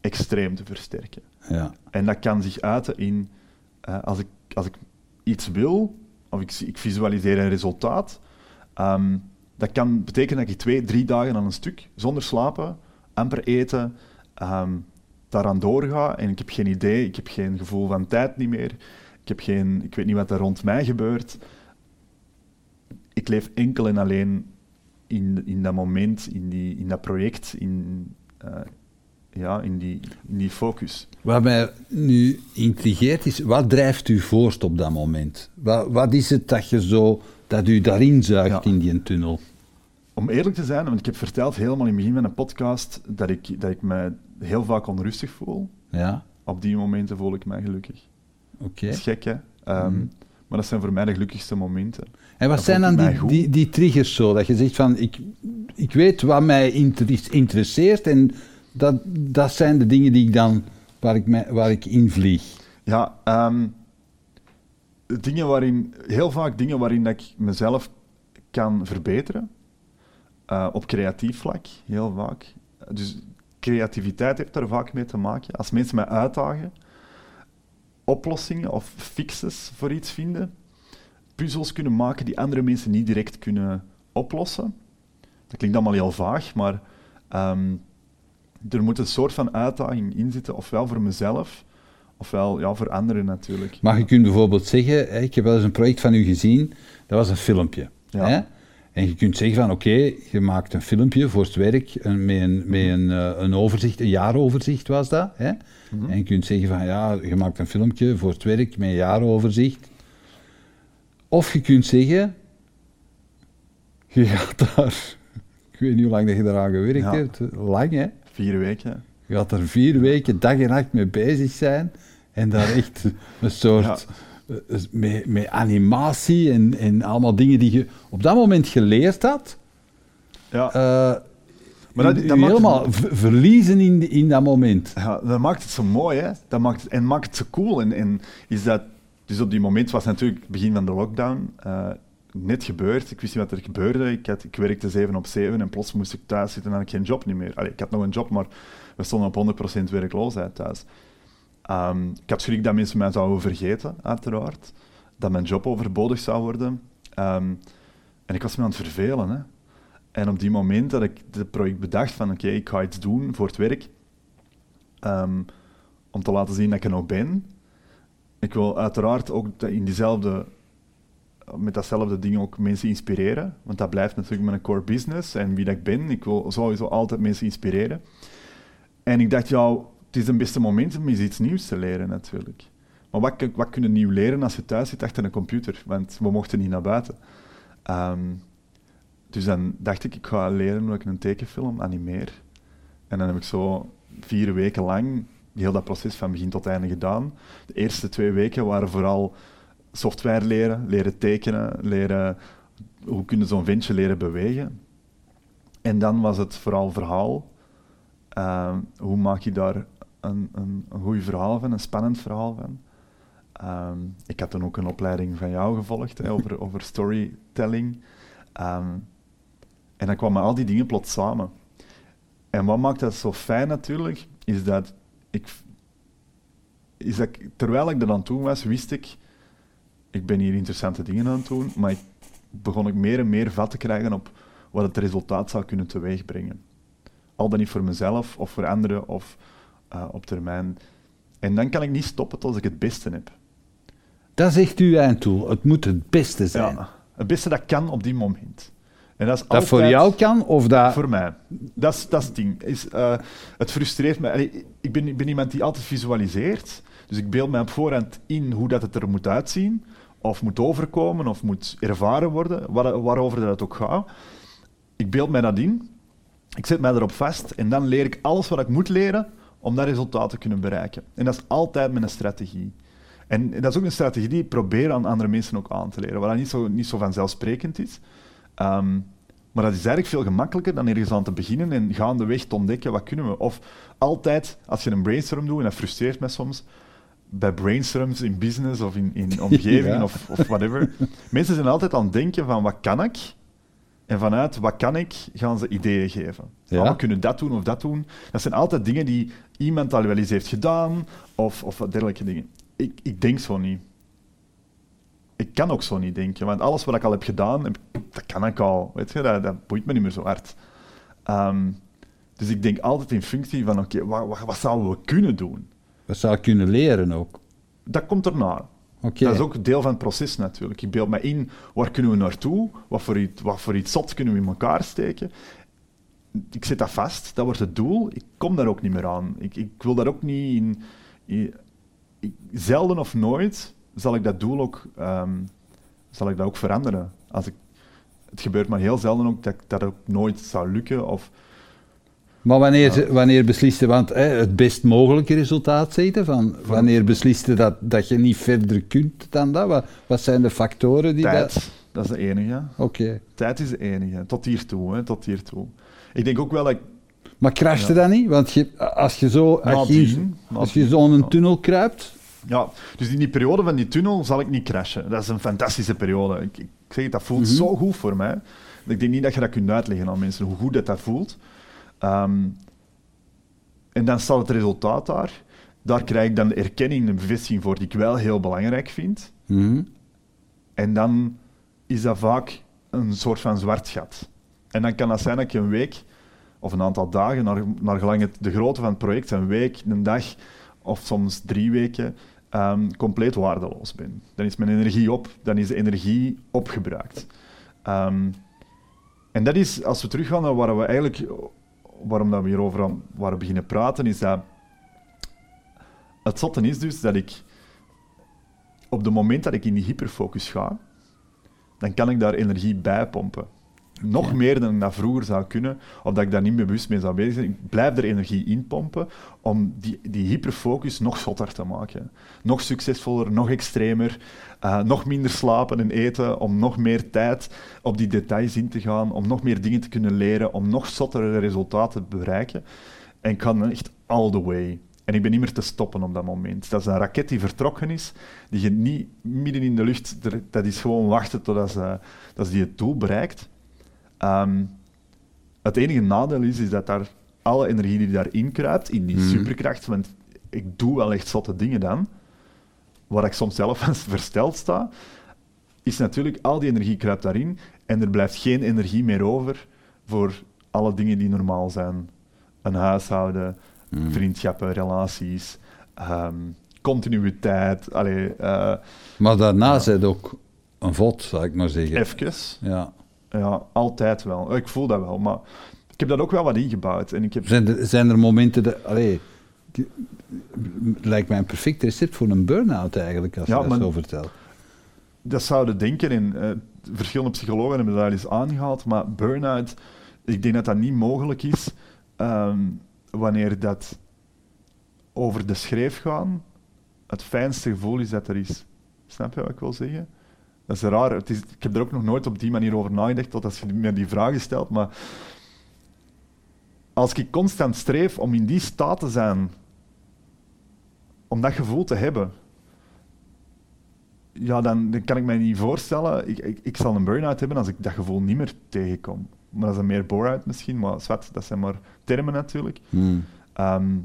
Extreem te versterken. Ja. En dat kan zich uiten in, eh, als, ik, als ik iets wil, of ik, ik visualiseer een resultaat, ehm, dat kan betekenen dat ik twee, drie dagen aan een stuk, zonder slapen, amper eten, ehm, daaraan doorga en ik heb geen idee, ik heb geen gevoel van tijd niet meer, ik, heb geen, ik weet niet wat er rond mij gebeurt. Ik leef enkel en alleen in, in dat moment, in, die, in dat project, in, eh, ja, in, die, in die focus. Wat mij nu intrigeert is, wat drijft u voort op dat moment? Wat, wat is het dat je zo, dat u daarin zuigt Ja. in die tunnel? Om eerlijk te zijn, want ik heb verteld helemaal in het begin van een podcast dat ik, dat ik me heel vaak onrustig voel. Ja, Op die momenten voel ik mij gelukkig. oké. Dat is gek, hè? Ehm, Mhm. Maar dat zijn voor mij de gelukkigste momenten. En wat Dat zijn dan die, die, die triggers zo? Dat je zegt van, ik, ik weet wat mij inter- interesseert en dat, dat zijn de dingen die ik dan, waar ik, mij, waar ik in vlieg. Ja, ehm, dingen waarin, heel vaak dingen waarin dat ik mezelf kan verbeteren. Eh, op creatief vlak, heel vaak. Dus creativiteit heeft daar vaak mee te maken. Als mensen mij uitdagen, oplossingen of fixes voor iets vinden, puzzels kunnen maken die andere mensen niet direct kunnen oplossen. Dat klinkt allemaal heel vaag, maar ehm, er moet een soort van uitdaging in zitten, ofwel voor mezelf, ofwel ja, voor anderen natuurlijk. Maar je kunt bijvoorbeeld zeggen, ik heb wel eens een project van u gezien, dat was een filmpje. Ja. Hè? En je kunt zeggen van, oké, je maakt een filmpje voor het werk een, met, een, met een, eh, een overzicht, een jaaroverzicht was dat. Hè? Mhm. En je kunt zeggen van, ja, je maakt een filmpje voor het werk met een jaaroverzicht. Of je kunt zeggen, je gaat daar, ik weet niet hoe lang dat je daaraan gewerkt Ja. hebt, lang hè. Vier weken. Je gaat er vier weken dag en nacht mee bezig zijn en daar echt een soort eh, met, met animatie en, en allemaal dingen die je op dat moment geleerd had, Ja, eh, Maar dat- dat het- helemaal verliezen in, in dat moment. ja, dat maakt het zo mooi, hè? Dat maakt het, en maakt het zo cool. En, en is dat, dus op die moment was natuurlijk het begin van de lockdown. eh, net gebeurd. Ik wist niet wat er gebeurde. Ik, had, ik werkte 7 op 7 en plots moest ik thuis zitten en had ik geen job niet meer. Allee, ik had nog een job, maar we stonden op 100% werkloosheid thuis. Ehm, ik had schrik dat mensen mij zouden vergeten, uiteraard. Dat mijn job overbodig zou worden. Ehm, en ik was me aan het vervelen. Hè. En op die moment dat ik het project bedacht van oké, ik ga iets doen voor het werk, ehm, om te laten zien dat ik er nog ben. Ik wil uiteraard ook in diezelfde, met datzelfde ding ook mensen inspireren, want dat blijft natuurlijk mijn core business en wie dat ik ben. Ik wil sowieso altijd mensen inspireren. En ik dacht, ja, het is een beste moment om eens iets nieuws te leren natuurlijk. Maar wat, kun- wat kunnen nieuw leren als je thuis zit achter een computer? Want we mochten niet naar buiten. Ehm, dus dan dacht ik, ik ga leren hoe ik een tekenfilm animeer. En dan heb ik zo vier weken lang heel dat proces van begin tot einde gedaan. De eerste twee weken waren vooral software leren, leren tekenen, leren hoe kunnen zo'n ventje leren bewegen. En dan was het vooral verhaal. Ehm, hoe maak je daar een, een, een goed verhaal van, een spannend verhaal van? Ehm, ik had dan ook een opleiding van jou gevolgd hè, over, over storytelling. Ehm, en dan kwamen al die dingen plots samen. En wat maakt dat zo fijn natuurlijk, is dat ik, is dat ik, terwijl ik dat aan doen was, wist ik, ik ben hier interessante dingen aan het doen, maar ik begon ik meer en meer vat te krijgen op wat het resultaat zou kunnen teweegbrengen. Al dan niet voor mezelf of voor anderen of eh, op termijn. En dan kan ik niet stoppen tot ik het beste heb. Dat zegt uw einddoel. Het moet het beste zijn. Ja, het beste dat kan op die moment. En dat is Dat voor jou kan of dat... Voor mij. Dat is, dat is het ding. Is, eh, het frustreert me. Allee, ik, ben, ik ben iemand die altijd visualiseert. Dus ik beeld mij op voorhand in hoe dat het er moet uitzien. Of moet overkomen, of moet ervaren worden. Waar, waarover dat ook gaat. Ik beeld mij dat in. Ik zet mij erop vast. En dan leer ik alles wat ik moet leren om dat resultaat te kunnen bereiken. En dat is altijd mijn strategie. En dat is ook een strategie die ik probeer aan andere mensen ook aan te leren. Wat dat niet zo, niet zo vanzelfsprekend is. Ehm, maar dat is eigenlijk veel gemakkelijker dan ergens aan te beginnen en gaandeweg te ontdekken wat kunnen we. Of altijd, als je een brainstorm doet, en dat frustreert mij soms, bij brainstorms in business of in, in omgeving Ja. of, of whatever. Mensen zijn altijd aan het denken van wat kan ik? En vanuit wat kan ik, gaan ze ideeën geven. Ja. We kunnen dat doen of dat doen. Dat zijn altijd dingen die iemand al wel eens heeft gedaan of, of dergelijke dingen. Ik, ik denk zo niet. Ik kan ook zo niet denken, want alles wat ik al heb gedaan, dat kan ik al. Weet je, dat, dat boeit me niet meer zo hard. Ehm, dus ik denk altijd in functie van, oké, wat, wat, wat zouden we kunnen doen? Dat zou ik kunnen leren ook. Dat komt erna. Oké. Dat is ook deel van het proces natuurlijk. Ik beeld me in, waar kunnen we naartoe? Wat voor iets, wat voor iets zot kunnen we in elkaar steken? Ik zet dat vast, dat wordt het doel. Ik kom daar ook niet meer aan. Ik, ik wil daar ook niet in... zelden of nooit zal ik dat doel ook, ehm, zal ik dat ook veranderen. Als ik, het gebeurt maar heel zelden ook dat dat ook nooit zou lukken. Of, Maar wanneer, wanneer besliste, want hè, het best mogelijke resultaat zetten, van wanneer besliste dat, dat je niet verder kunt dan dat? Wat, wat zijn de factoren die tijd, dat... dat is de enige. Oké. Tijd is de enige. Tot hiertoe, hè, tot hiertoe. Ik denk ook wel dat ik Maar crashte Ja. dat niet? Want je, als je zo, als je, Nadien, als je nadien, zo in een ja. tunnel kruipt, Ja, dus in die periode van die tunnel zal ik niet crashen. Dat is een fantastische periode. Ik, ik zeg het, dat voelt Mhm. zo goed voor mij. Ik denk niet dat je dat kunt uitleggen aan mensen, hoe goed dat, dat voelt. Ehm, en dan staat het resultaat daar. Daar krijg ik dan de erkenning, de bevestiging voor, die ik wel heel belangrijk vind. mhm, En dan is dat vaak een soort van zwart gat. En dan kan dat zijn dat je een week of een aantal dagen, naar, naar gelang het, de grootte van het project, een week, een dag of soms drie weken, ehm, compleet waardeloos ben. Dan is mijn energie op, dan is de energie opgebruikt. Ehm, en dat is, als we teruggaan naar waar we eigenlijk, waarom dat we hierover we beginnen praten, is dat het zotte is dus dat ik op het moment dat ik in die hyperfocus ga, dan kan ik daar energie bij pompen. Nog meer dan ik dat vroeger zou kunnen, of dat ik daar niet bewust mee zou bezig zijn. Ik blijf er energie in pompen om die, die hyperfocus nog zotter te maken. Nog succesvoller, nog extremer, eh, nog minder slapen en eten, om nog meer tijd op die details in te gaan, om nog meer dingen te kunnen leren, om nog zottere resultaten te bereiken. En ik ga dan echt all the way. En ik ben niet meer te stoppen op dat moment. Dat is een raket die vertrokken is, die je niet midden in de lucht... Dat is gewoon wachten totdat ze, dat ze die het doel bereikt. Ehm, het enige nadeel is, is dat daar alle energie die daarin kruipt, in die Mhm. superkracht, want ik doe wel echt zotte dingen dan, waar ik soms zelf van versteld sta, is natuurlijk al die energie kruipt daarin en er blijft geen energie meer over voor alle dingen die normaal zijn. Een huishouden, Mhm. vriendschappen, relaties, ehm, continuïteit, allee, eh maar daarna zit ook een vod, zou ik maar zeggen. even. Ja. Ja, altijd wel. Ik voel dat wel, maar ik heb dat ook wel wat ingebouwd. En ik heb Zijn er, zijn er momenten... Dat, allee, lijkt mij een perfect recept voor een burn-out eigenlijk, als Ja, je dat zo vertelt. dat zouden denken, en eh, verschillende psychologen hebben dat al eens aangehaald, maar burn-out, ik denk dat dat niet mogelijk is ehm, wanneer dat over de schreef gaan het fijnste gevoel is dat er is. Snap je wat ik wil zeggen? Dat is raar. Het is, ik heb er ook nog nooit op die manier over nagedacht, tot als je me die vragen stelt, maar als ik constant streef om in die staat te zijn, om dat gevoel te hebben, ja, dan, dan kan ik mij niet voorstellen. Ik, ik, ik zal een burn-out hebben als ik dat gevoel niet meer tegenkom. Maar dat is een meer bore-out misschien, maar zwart, dat zijn maar termen natuurlijk. Hmm. Ehm,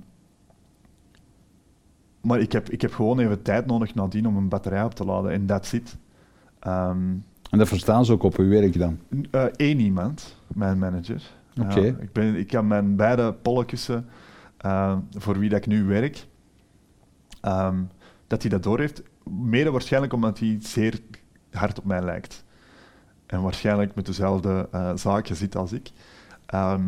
maar ik heb, ik heb gewoon even tijd nodig nadien om een batterij op te laden en that's it. Ehm, En dat verstaan ze ook op uw werk dan? eh, één iemand, mijn manager. Oké. Ik, ben, ik kan mijn beide pollenkussen, eh, voor wie dat ik nu werk, ehm, dat hij dat doorheeft. Mede waarschijnlijk omdat hij zeer hard op mij lijkt. En waarschijnlijk met dezelfde eh, zaken zit als ik. Ehm,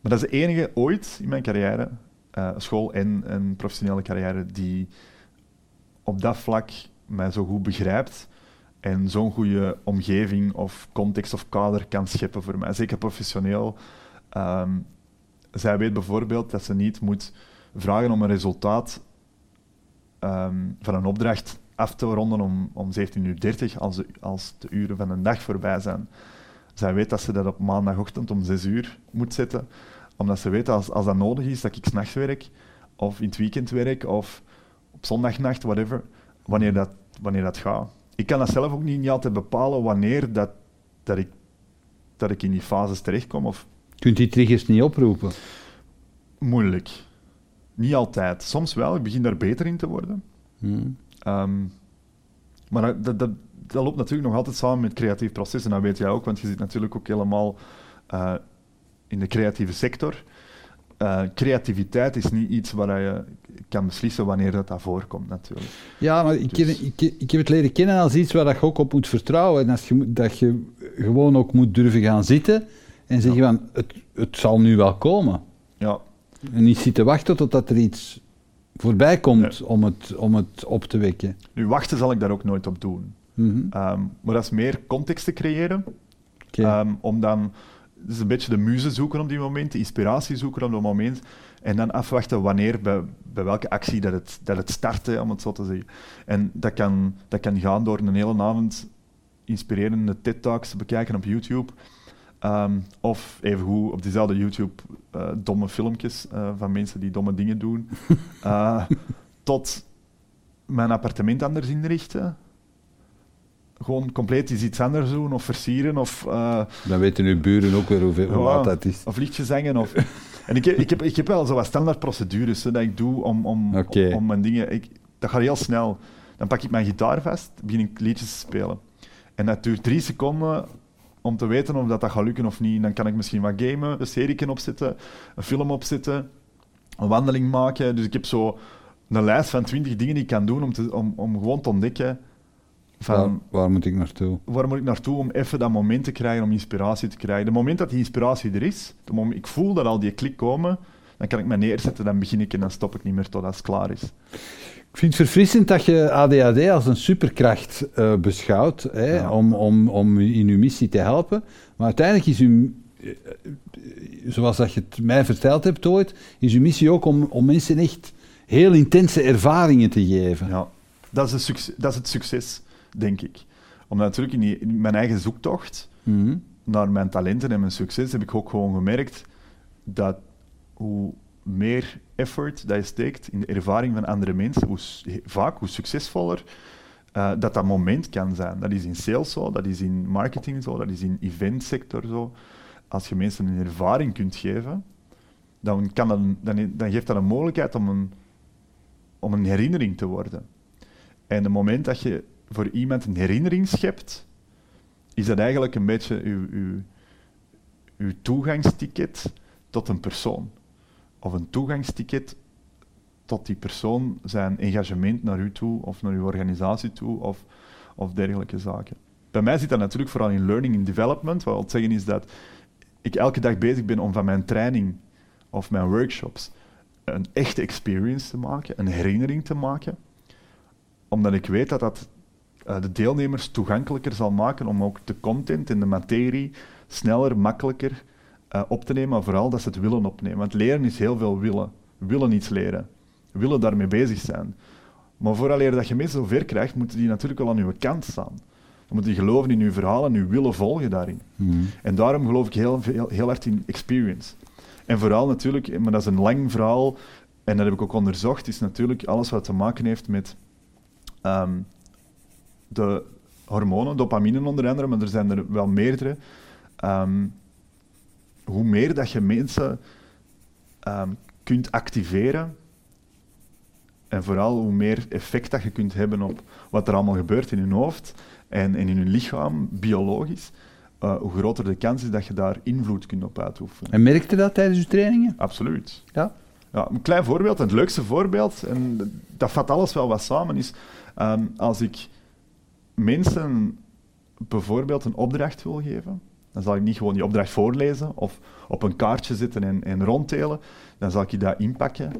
maar dat is de enige ooit in mijn carrière, eh, school en, en professionele carrière, die op dat vlak mij zo goed begrijpt en zo'n goede omgeving of context of kader kan scheppen voor mij. Zeker professioneel. Ehm, zij weet bijvoorbeeld dat ze niet moet vragen om een resultaat ehm, van een opdracht af te ronden om, om 17.30 uur als de, als de uren van een dag voorbij zijn. Zij weet dat ze dat op maandagochtend om 6 uur moet zetten, omdat ze weet als, als dat nodig is dat ik s'nachts werk, of in het weekend werk, of op zondagnacht, whatever, wanneer dat, wanneer dat gaat. Ik kan dat zelf ook niet, niet altijd bepalen wanneer dat, dat, ik, dat ik in die fases terechtkom. Of Kunt die triggers niet oproepen? moeilijk. Niet altijd. Soms wel, ik begin daar beter in te worden. Hmm. Ehm, maar dat, dat, dat, dat loopt natuurlijk nog altijd samen met creatief proces. En dat weet jij ook, want je zit natuurlijk ook helemaal eh, in de creatieve sector. Eh, creativiteit is niet iets waar je kan beslissen wanneer dat, dat voorkomt, natuurlijk. Ja, maar ik, ken- Dus- ik, ik heb het leren kennen als iets waar dat je ook op moet vertrouwen. En als je, dat je gewoon ook moet durven gaan zitten en zeggen van, het, het zal nu wel komen. Ja, En niet zitten wachten totdat er iets voorbij komt om, het, om het op te wekken. nu wachten zal ik daar ook nooit op doen. Mhm. Ehm, maar dat is meer context te creëren. Ehm, om dan dus een beetje de muze zoeken op die moment, de inspiratie zoeken op dat moment. En dan afwachten wanneer, bij, bij welke actie dat het, dat het start, hè, om het zo te zeggen. En dat kan, dat kan gaan door een hele avond inspirerende TED-talks te bekijken op YouTube. Ehm, of evengoed op diezelfde YouTube eh, domme filmpjes eh, van mensen die domme dingen doen. Eh, tot mijn appartement anders inrichten. Gewoon compleet iets iets anders doen of versieren of, eh, Dan weten uw buren ook weer hoeveel, hoe laat dat is. of liedjes zingen. Of... en ik heb, ik, heb, ik heb wel zo wat standaard procedures hè, dat ik doe om, om, om mijn dingen... Ik, dat gaat heel snel. Dan pak ik mijn gitaar vast, begin ik liedjes te spelen. En dat duurt drie seconden om te weten of dat, dat gaat lukken of niet. Dan kan ik misschien wat gamen, een serie opzetten, een film opzetten, een wandeling maken. Dus ik heb zo een lijst van twintig dingen die ik kan doen om, te, om, om gewoon te ontdekken van Waar, waar moet ik naartoe? waar moet ik naartoe om even dat moment te krijgen, om inspiratie te krijgen. De moment dat die inspiratie er is, de moment, ik voel dat al die klik komen, dan kan ik me neerzetten, dan begin ik en dan stop ik niet meer totdat het klaar is. Ik vind het verfrissend dat je ADHD als een superkracht eh, beschouwt hè, Ja. om, om, om in uw missie te helpen. Maar uiteindelijk is uw, eh, eh, zoals dat je het mij verteld hebt ooit, is uw missie ook om, om mensen echt heel intense ervaringen te geven. Ja, dat is, dat is het succes, denk ik. Omdat natuurlijk in, die, in mijn eigen zoektocht Mhm. naar mijn talenten en mijn succes heb ik ook gewoon gemerkt dat hoe meer effort dat je steekt in de ervaring van andere mensen, hoe, vaak hoe succesvoller eh, dat dat moment kan zijn. Dat is in sales zo, dat is in marketing zo, dat is in eventsector zo. Als je mensen een ervaring kunt geven, dan, kan dat, dan, dan geeft dat een mogelijkheid om een, om een herinnering te worden. En het moment dat je voor iemand een herinnering schept, is dat eigenlijk een beetje uw, uw, uw toegangsticket tot een persoon. Of een toegangsticket tot die persoon zijn engagement naar u toe, of naar uw organisatie toe, of, of dergelijke zaken. Bij mij zit dat natuurlijk vooral in learning and development. Wat wil zeggen is dat ik elke dag bezig ben om van mijn training of mijn workshops een echte experience te maken, een herinnering te maken. Omdat ik weet dat dat eh, de deelnemers toegankelijker zal maken om ook de content en de materie sneller, makkelijker eh, op te nemen, maar vooral dat ze het willen opnemen. Want leren is heel veel willen. Willen iets leren. Willen daarmee bezig zijn. Maar vooraleer dat je mensen zover krijgt, moeten die natuurlijk wel aan uw kant staan. Dan moeten die geloven in uw verhaal en u willen volgen daarin. Mhm. En daarom geloof ik heel, heel, heel hard in experience. En vooral natuurlijk, maar dat is een lang verhaal, en dat heb ik ook onderzocht, is natuurlijk alles wat te maken heeft met ehm, de hormonen, dopamine onder andere, maar er zijn er wel meerdere. Ehm, hoe meer dat je mensen ehm, kunt activeren, en vooral hoe meer effect dat je kunt hebben op wat er allemaal gebeurt in je hoofd en, en in je lichaam, biologisch, eh, hoe groter de kans is dat je daar invloed kunt op uitoefenen. En merkte dat tijdens uw trainingen? Absoluut. Ja. Ja, een klein voorbeeld, het leukste voorbeeld, en dat vat alles wel wat samen, is ehm, als ik mensen bijvoorbeeld een opdracht wil geven, dan zal ik niet gewoon die opdracht voorlezen of op een kaartje zitten en, en ronddelen. Dan zal ik dat inpakken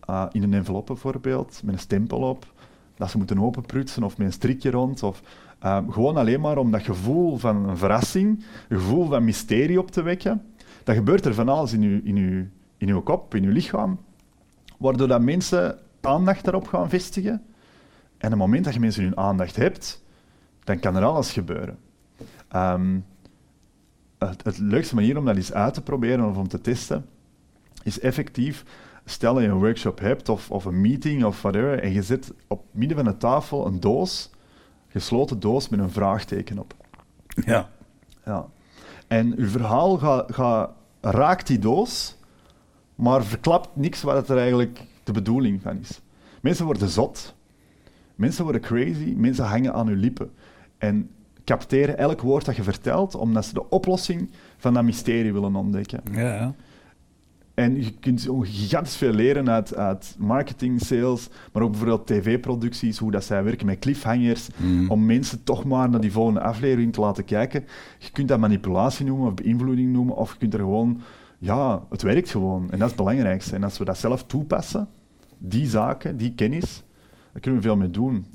eh, in een envelop bijvoorbeeld, met een stempel op, dat ze moeten openprutsen of met een strikje rond. Of, ehm, gewoon alleen maar om dat gevoel van een verrassing, een gevoel van mysterie op te wekken. Dat gebeurt er van alles in uw, in uw, in uw kop, in uw lichaam, waardoor dat mensen aandacht daarop gaan vestigen. En op het moment dat je mensen hun aandacht hebt, dan kan er alles gebeuren. Ehm, het, het leukste manier om dat eens uit te proberen of om te testen, is effectief stel dat je een workshop hebt of, of een meeting of whatever, en je zet op midden van de tafel een doos, gesloten doos met een vraagteken op. Ja. Ja. En uw verhaal ga, ga, raakt die doos, maar verklapt niks wat er eigenlijk de bedoeling van is. Mensen worden zot, mensen worden crazy, mensen hangen aan uw lippen. En capteren elk woord dat je vertelt, omdat ze de oplossing van dat mysterie willen ontdekken. Ja, ja. En je kunt gigantisch veel leren uit, uit marketing, sales, maar ook bijvoorbeeld tv-producties, hoe dat zij werken met cliffhangers, Mm. om mensen toch maar naar die volgende aflevering te laten kijken. Je kunt dat manipulatie noemen of beïnvloeding noemen, of je kunt er gewoon, ja, het werkt gewoon. En dat is het belangrijkste. En als we dat zelf toepassen, die zaken, die kennis, daar kunnen we veel mee doen.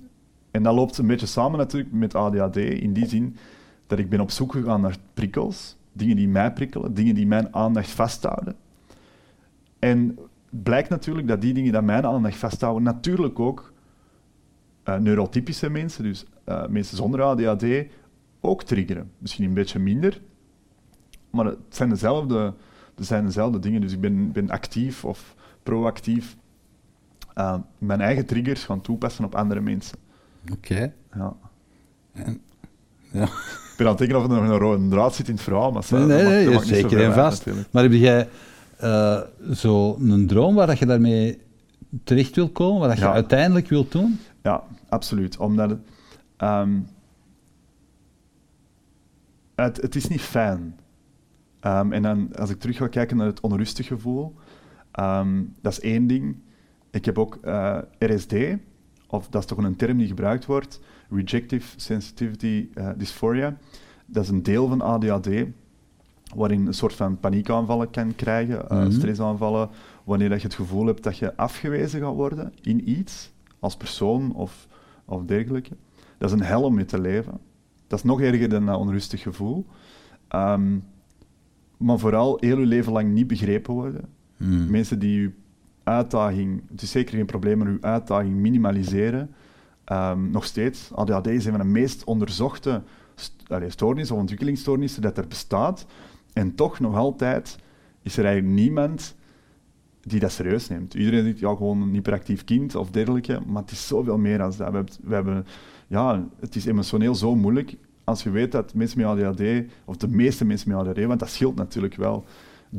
En dat loopt een beetje samen natuurlijk met ADHD, in die zin dat ik ben op zoek gegaan naar prikkels, dingen die mij prikkelen, dingen die mijn aandacht vasthouden. En blijkt natuurlijk dat die dingen die mijn aandacht vasthouden, natuurlijk ook eh, neurotypische mensen, dus eh, mensen zonder ADHD, ook triggeren. Misschien een beetje minder, maar het zijn dezelfde, het zijn dezelfde dingen. Dus ik ben, ben actief of proactief eh, mijn eigen triggers gaan toepassen op andere mensen. Oké. Ja. Ja. Ik ben aan het denken of er nog een rode draad zit in het verhaal, maar Nee, nee, zeker en vast. Maar heb jij eh, zo een droom waar dat je daarmee terecht wil komen, wat dat je uiteindelijk wilt doen? Ja, absoluut. Omdat het, ehm, het, het is niet fijn. Ehm, en dan, als ik terug ga kijken naar het onrustig gevoel, ehm, dat is één ding. Ik heb ook eh, RSD, of dat is toch een term die gebruikt wordt, Rejective Sensitivity eh, Dysphoria. Dat is een deel van ADHD, waarin een soort van paniekaanvallen kan krijgen, eh, Mhm. stressaanvallen, wanneer dat je het gevoel hebt dat je afgewezen gaat worden in iets, als persoon of, of dergelijke. Dat is een hel om mee te leven. Dat is nog erger dan dat onrustig gevoel. Ehm, maar vooral heel je leven lang niet begrepen worden. Hmm. Mensen die uw uitdaging, het is zeker geen probleem, maar uw uitdaging minimaliseren. Ehm, nog steeds, ADHD is een van de meest onderzochte stoornissen of ontwikkelingsstoornissen dat er bestaat. En toch nog altijd is er eigenlijk niemand die dat serieus neemt. Iedereen denkt, ja, gewoon een hyperactief kind of dergelijke, maar het is zoveel meer dan dat. We we hebben, ja, het is emotioneel zo moeilijk als je weet dat mensen met ADHD, of de meeste mensen met ADHD, want dat scheelt natuurlijk wel,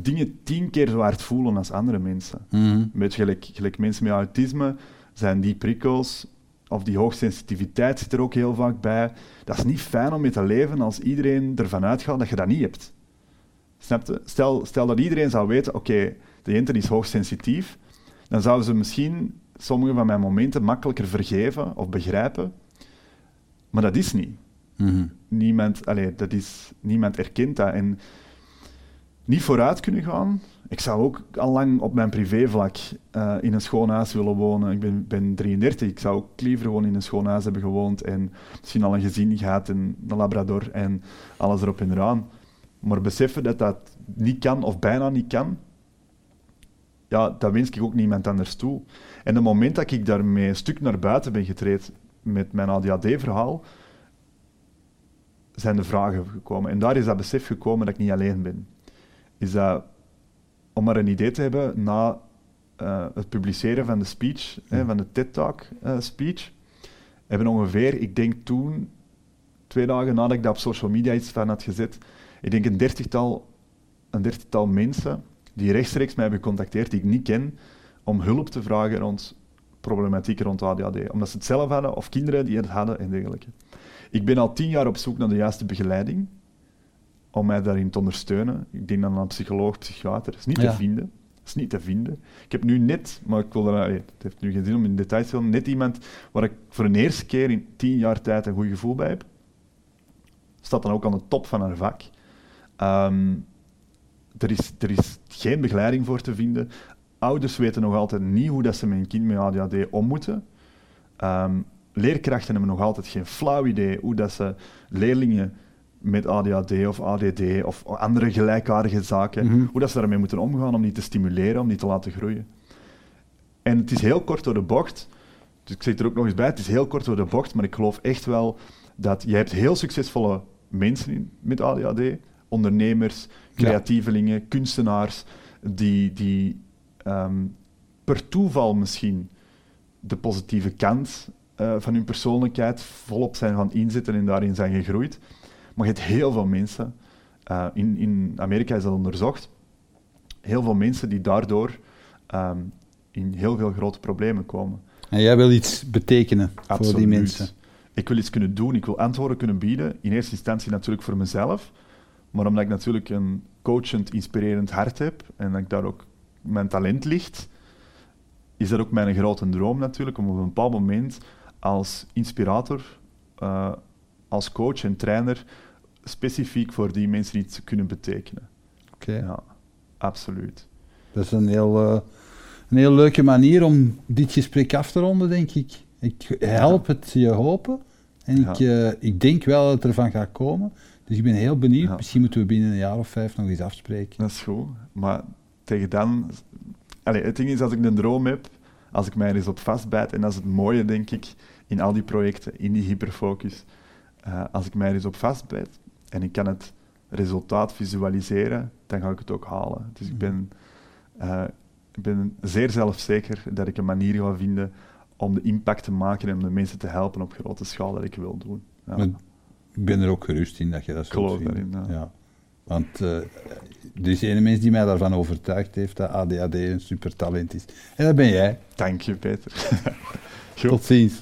dingen tien keer zo hard voelen als andere mensen. Mhm. Een beetje gelijk, gelijk mensen met autisme, zijn die prikkels, of die hoogsensitiviteit zit er ook heel vaak bij. Dat is niet fijn om mee te leven als iedereen ervan uitgaat dat je dat niet hebt. Snap je? Stel, stel dat iedereen zou weten, oké, de Jente is hoogsensitief, dan zouden ze misschien sommige van mijn momenten makkelijker vergeven of begrijpen. Maar dat is niet. Mhm. Niemand, allee, dat is, niemand erkent dat. En niet vooruit kunnen gaan. Ik zou ook al lang op mijn privévlak eh, in een schoon huis willen wonen. Ik ben, ben 33, ik zou ook liever gewoon in een schoon huis hebben gewoond en misschien al een gezin gehad en een labrador en alles erop en eraan. Maar beseffen dat dat niet kan of bijna niet kan, ja, dat wens ik ook niemand anders toe. En het moment dat ik daarmee een stuk naar buiten ben getreden met mijn ADHD-verhaal, zijn de vragen gekomen. En daar is dat besef gekomen dat ik niet alleen ben. Is dat, om maar een idee te hebben, na eh, het publiceren van de speech, hè, van de TED-talk eh, speech, hebben ongeveer, ik denk toen, twee dagen nadat ik dat op social media iets van had gezet, ik denk een dertigtal, een dertigtal mensen die rechtstreeks mij hebben gecontacteerd, die ik niet ken, om hulp te vragen rond problematiek rond ADHD. Omdat ze het zelf hadden, of kinderen die het hadden en dergelijke. Ik ben al tien jaar op zoek naar de juiste begeleiding, om mij daarin te ondersteunen. Ik denk dan aan een psycholoog, psychiater. Dat is niet Ja. te vinden. Dat is niet te vinden. Ik heb nu net, maar ik wil daar, het heeft nu geen zin om in details te gaan, net iemand waar ik voor de eerste keer in tien jaar tijd een goed gevoel bij heb. Staat dan ook aan de top van haar vak. Ehm, er, is, er is geen begeleiding voor te vinden. Ouders weten nog altijd niet hoe dat ze met een kind met ADHD om moeten. Ehm, leerkrachten hebben nog altijd geen flauw idee hoe dat ze leerlingen met ADHD of ADD of andere gelijkaardige zaken, Mhm. hoe dat ze daarmee moeten omgaan om die te stimuleren, om die te laten groeien. En het is heel kort door de bocht, dus ik zeg er ook nog eens bij, het is heel kort door de bocht, maar ik geloof echt wel dat je hebt heel succesvolle mensen in, met ADHD, ondernemers, Ja. creatievelingen, kunstenaars, die, die ehm, per toeval misschien de positieve kant uh, van hun persoonlijkheid volop zijn gaan inzetten en daarin zijn gegroeid. Maar je hebt heel veel mensen, uh, in, in Amerika is dat onderzocht, heel veel mensen die daardoor um, in heel veel grote problemen komen. En jij wil iets betekenen Absoluut. voor die mensen? Ik wil iets kunnen doen, ik wil antwoorden kunnen bieden. In eerste instantie natuurlijk voor mezelf, maar omdat ik natuurlijk een coachend, inspirerend hart heb en dat ik daar ook mijn talent ligt, is dat ook mijn grote droom natuurlijk, om op een bepaald moment als inspirator, uh, als coach en trainer, specifiek voor die mensen iets te kunnen betekenen. Oké. Ja, absoluut. Dat is een heel, uh, een heel leuke manier om dit gesprek af te ronden, denk ik. Ik help het je hopen en ja. ik, uh, ik denk wel dat het ervan gaat komen. Dus ik ben heel benieuwd. Ja. Misschien moeten we binnen een jaar of vijf nog eens afspreken. Dat is goed. Maar tegen dan... Allee, het ding is, als ik een droom heb, als ik mij er eens op vastbijt, en dat is het mooie, denk ik, in al die projecten, in die hyperfocus, uh, als ik mij er eens op vastbijt en ik kan het resultaat visualiseren, dan ga ik het ook halen. Dus ik ben, uh, ik ben zeer zelfzeker dat ik een manier ga vinden om de impact te maken en om de mensen te helpen op grote schaal dat ik wil doen. Ja. Maar ik ben er ook gerust in dat je dat zo geloof daarin, ja. ja. Want uh, er is ene mens die mij daarvan overtuigd heeft dat ADHD een supertalent is. En dat ben jij. Dank je, Peter. Tot ziens.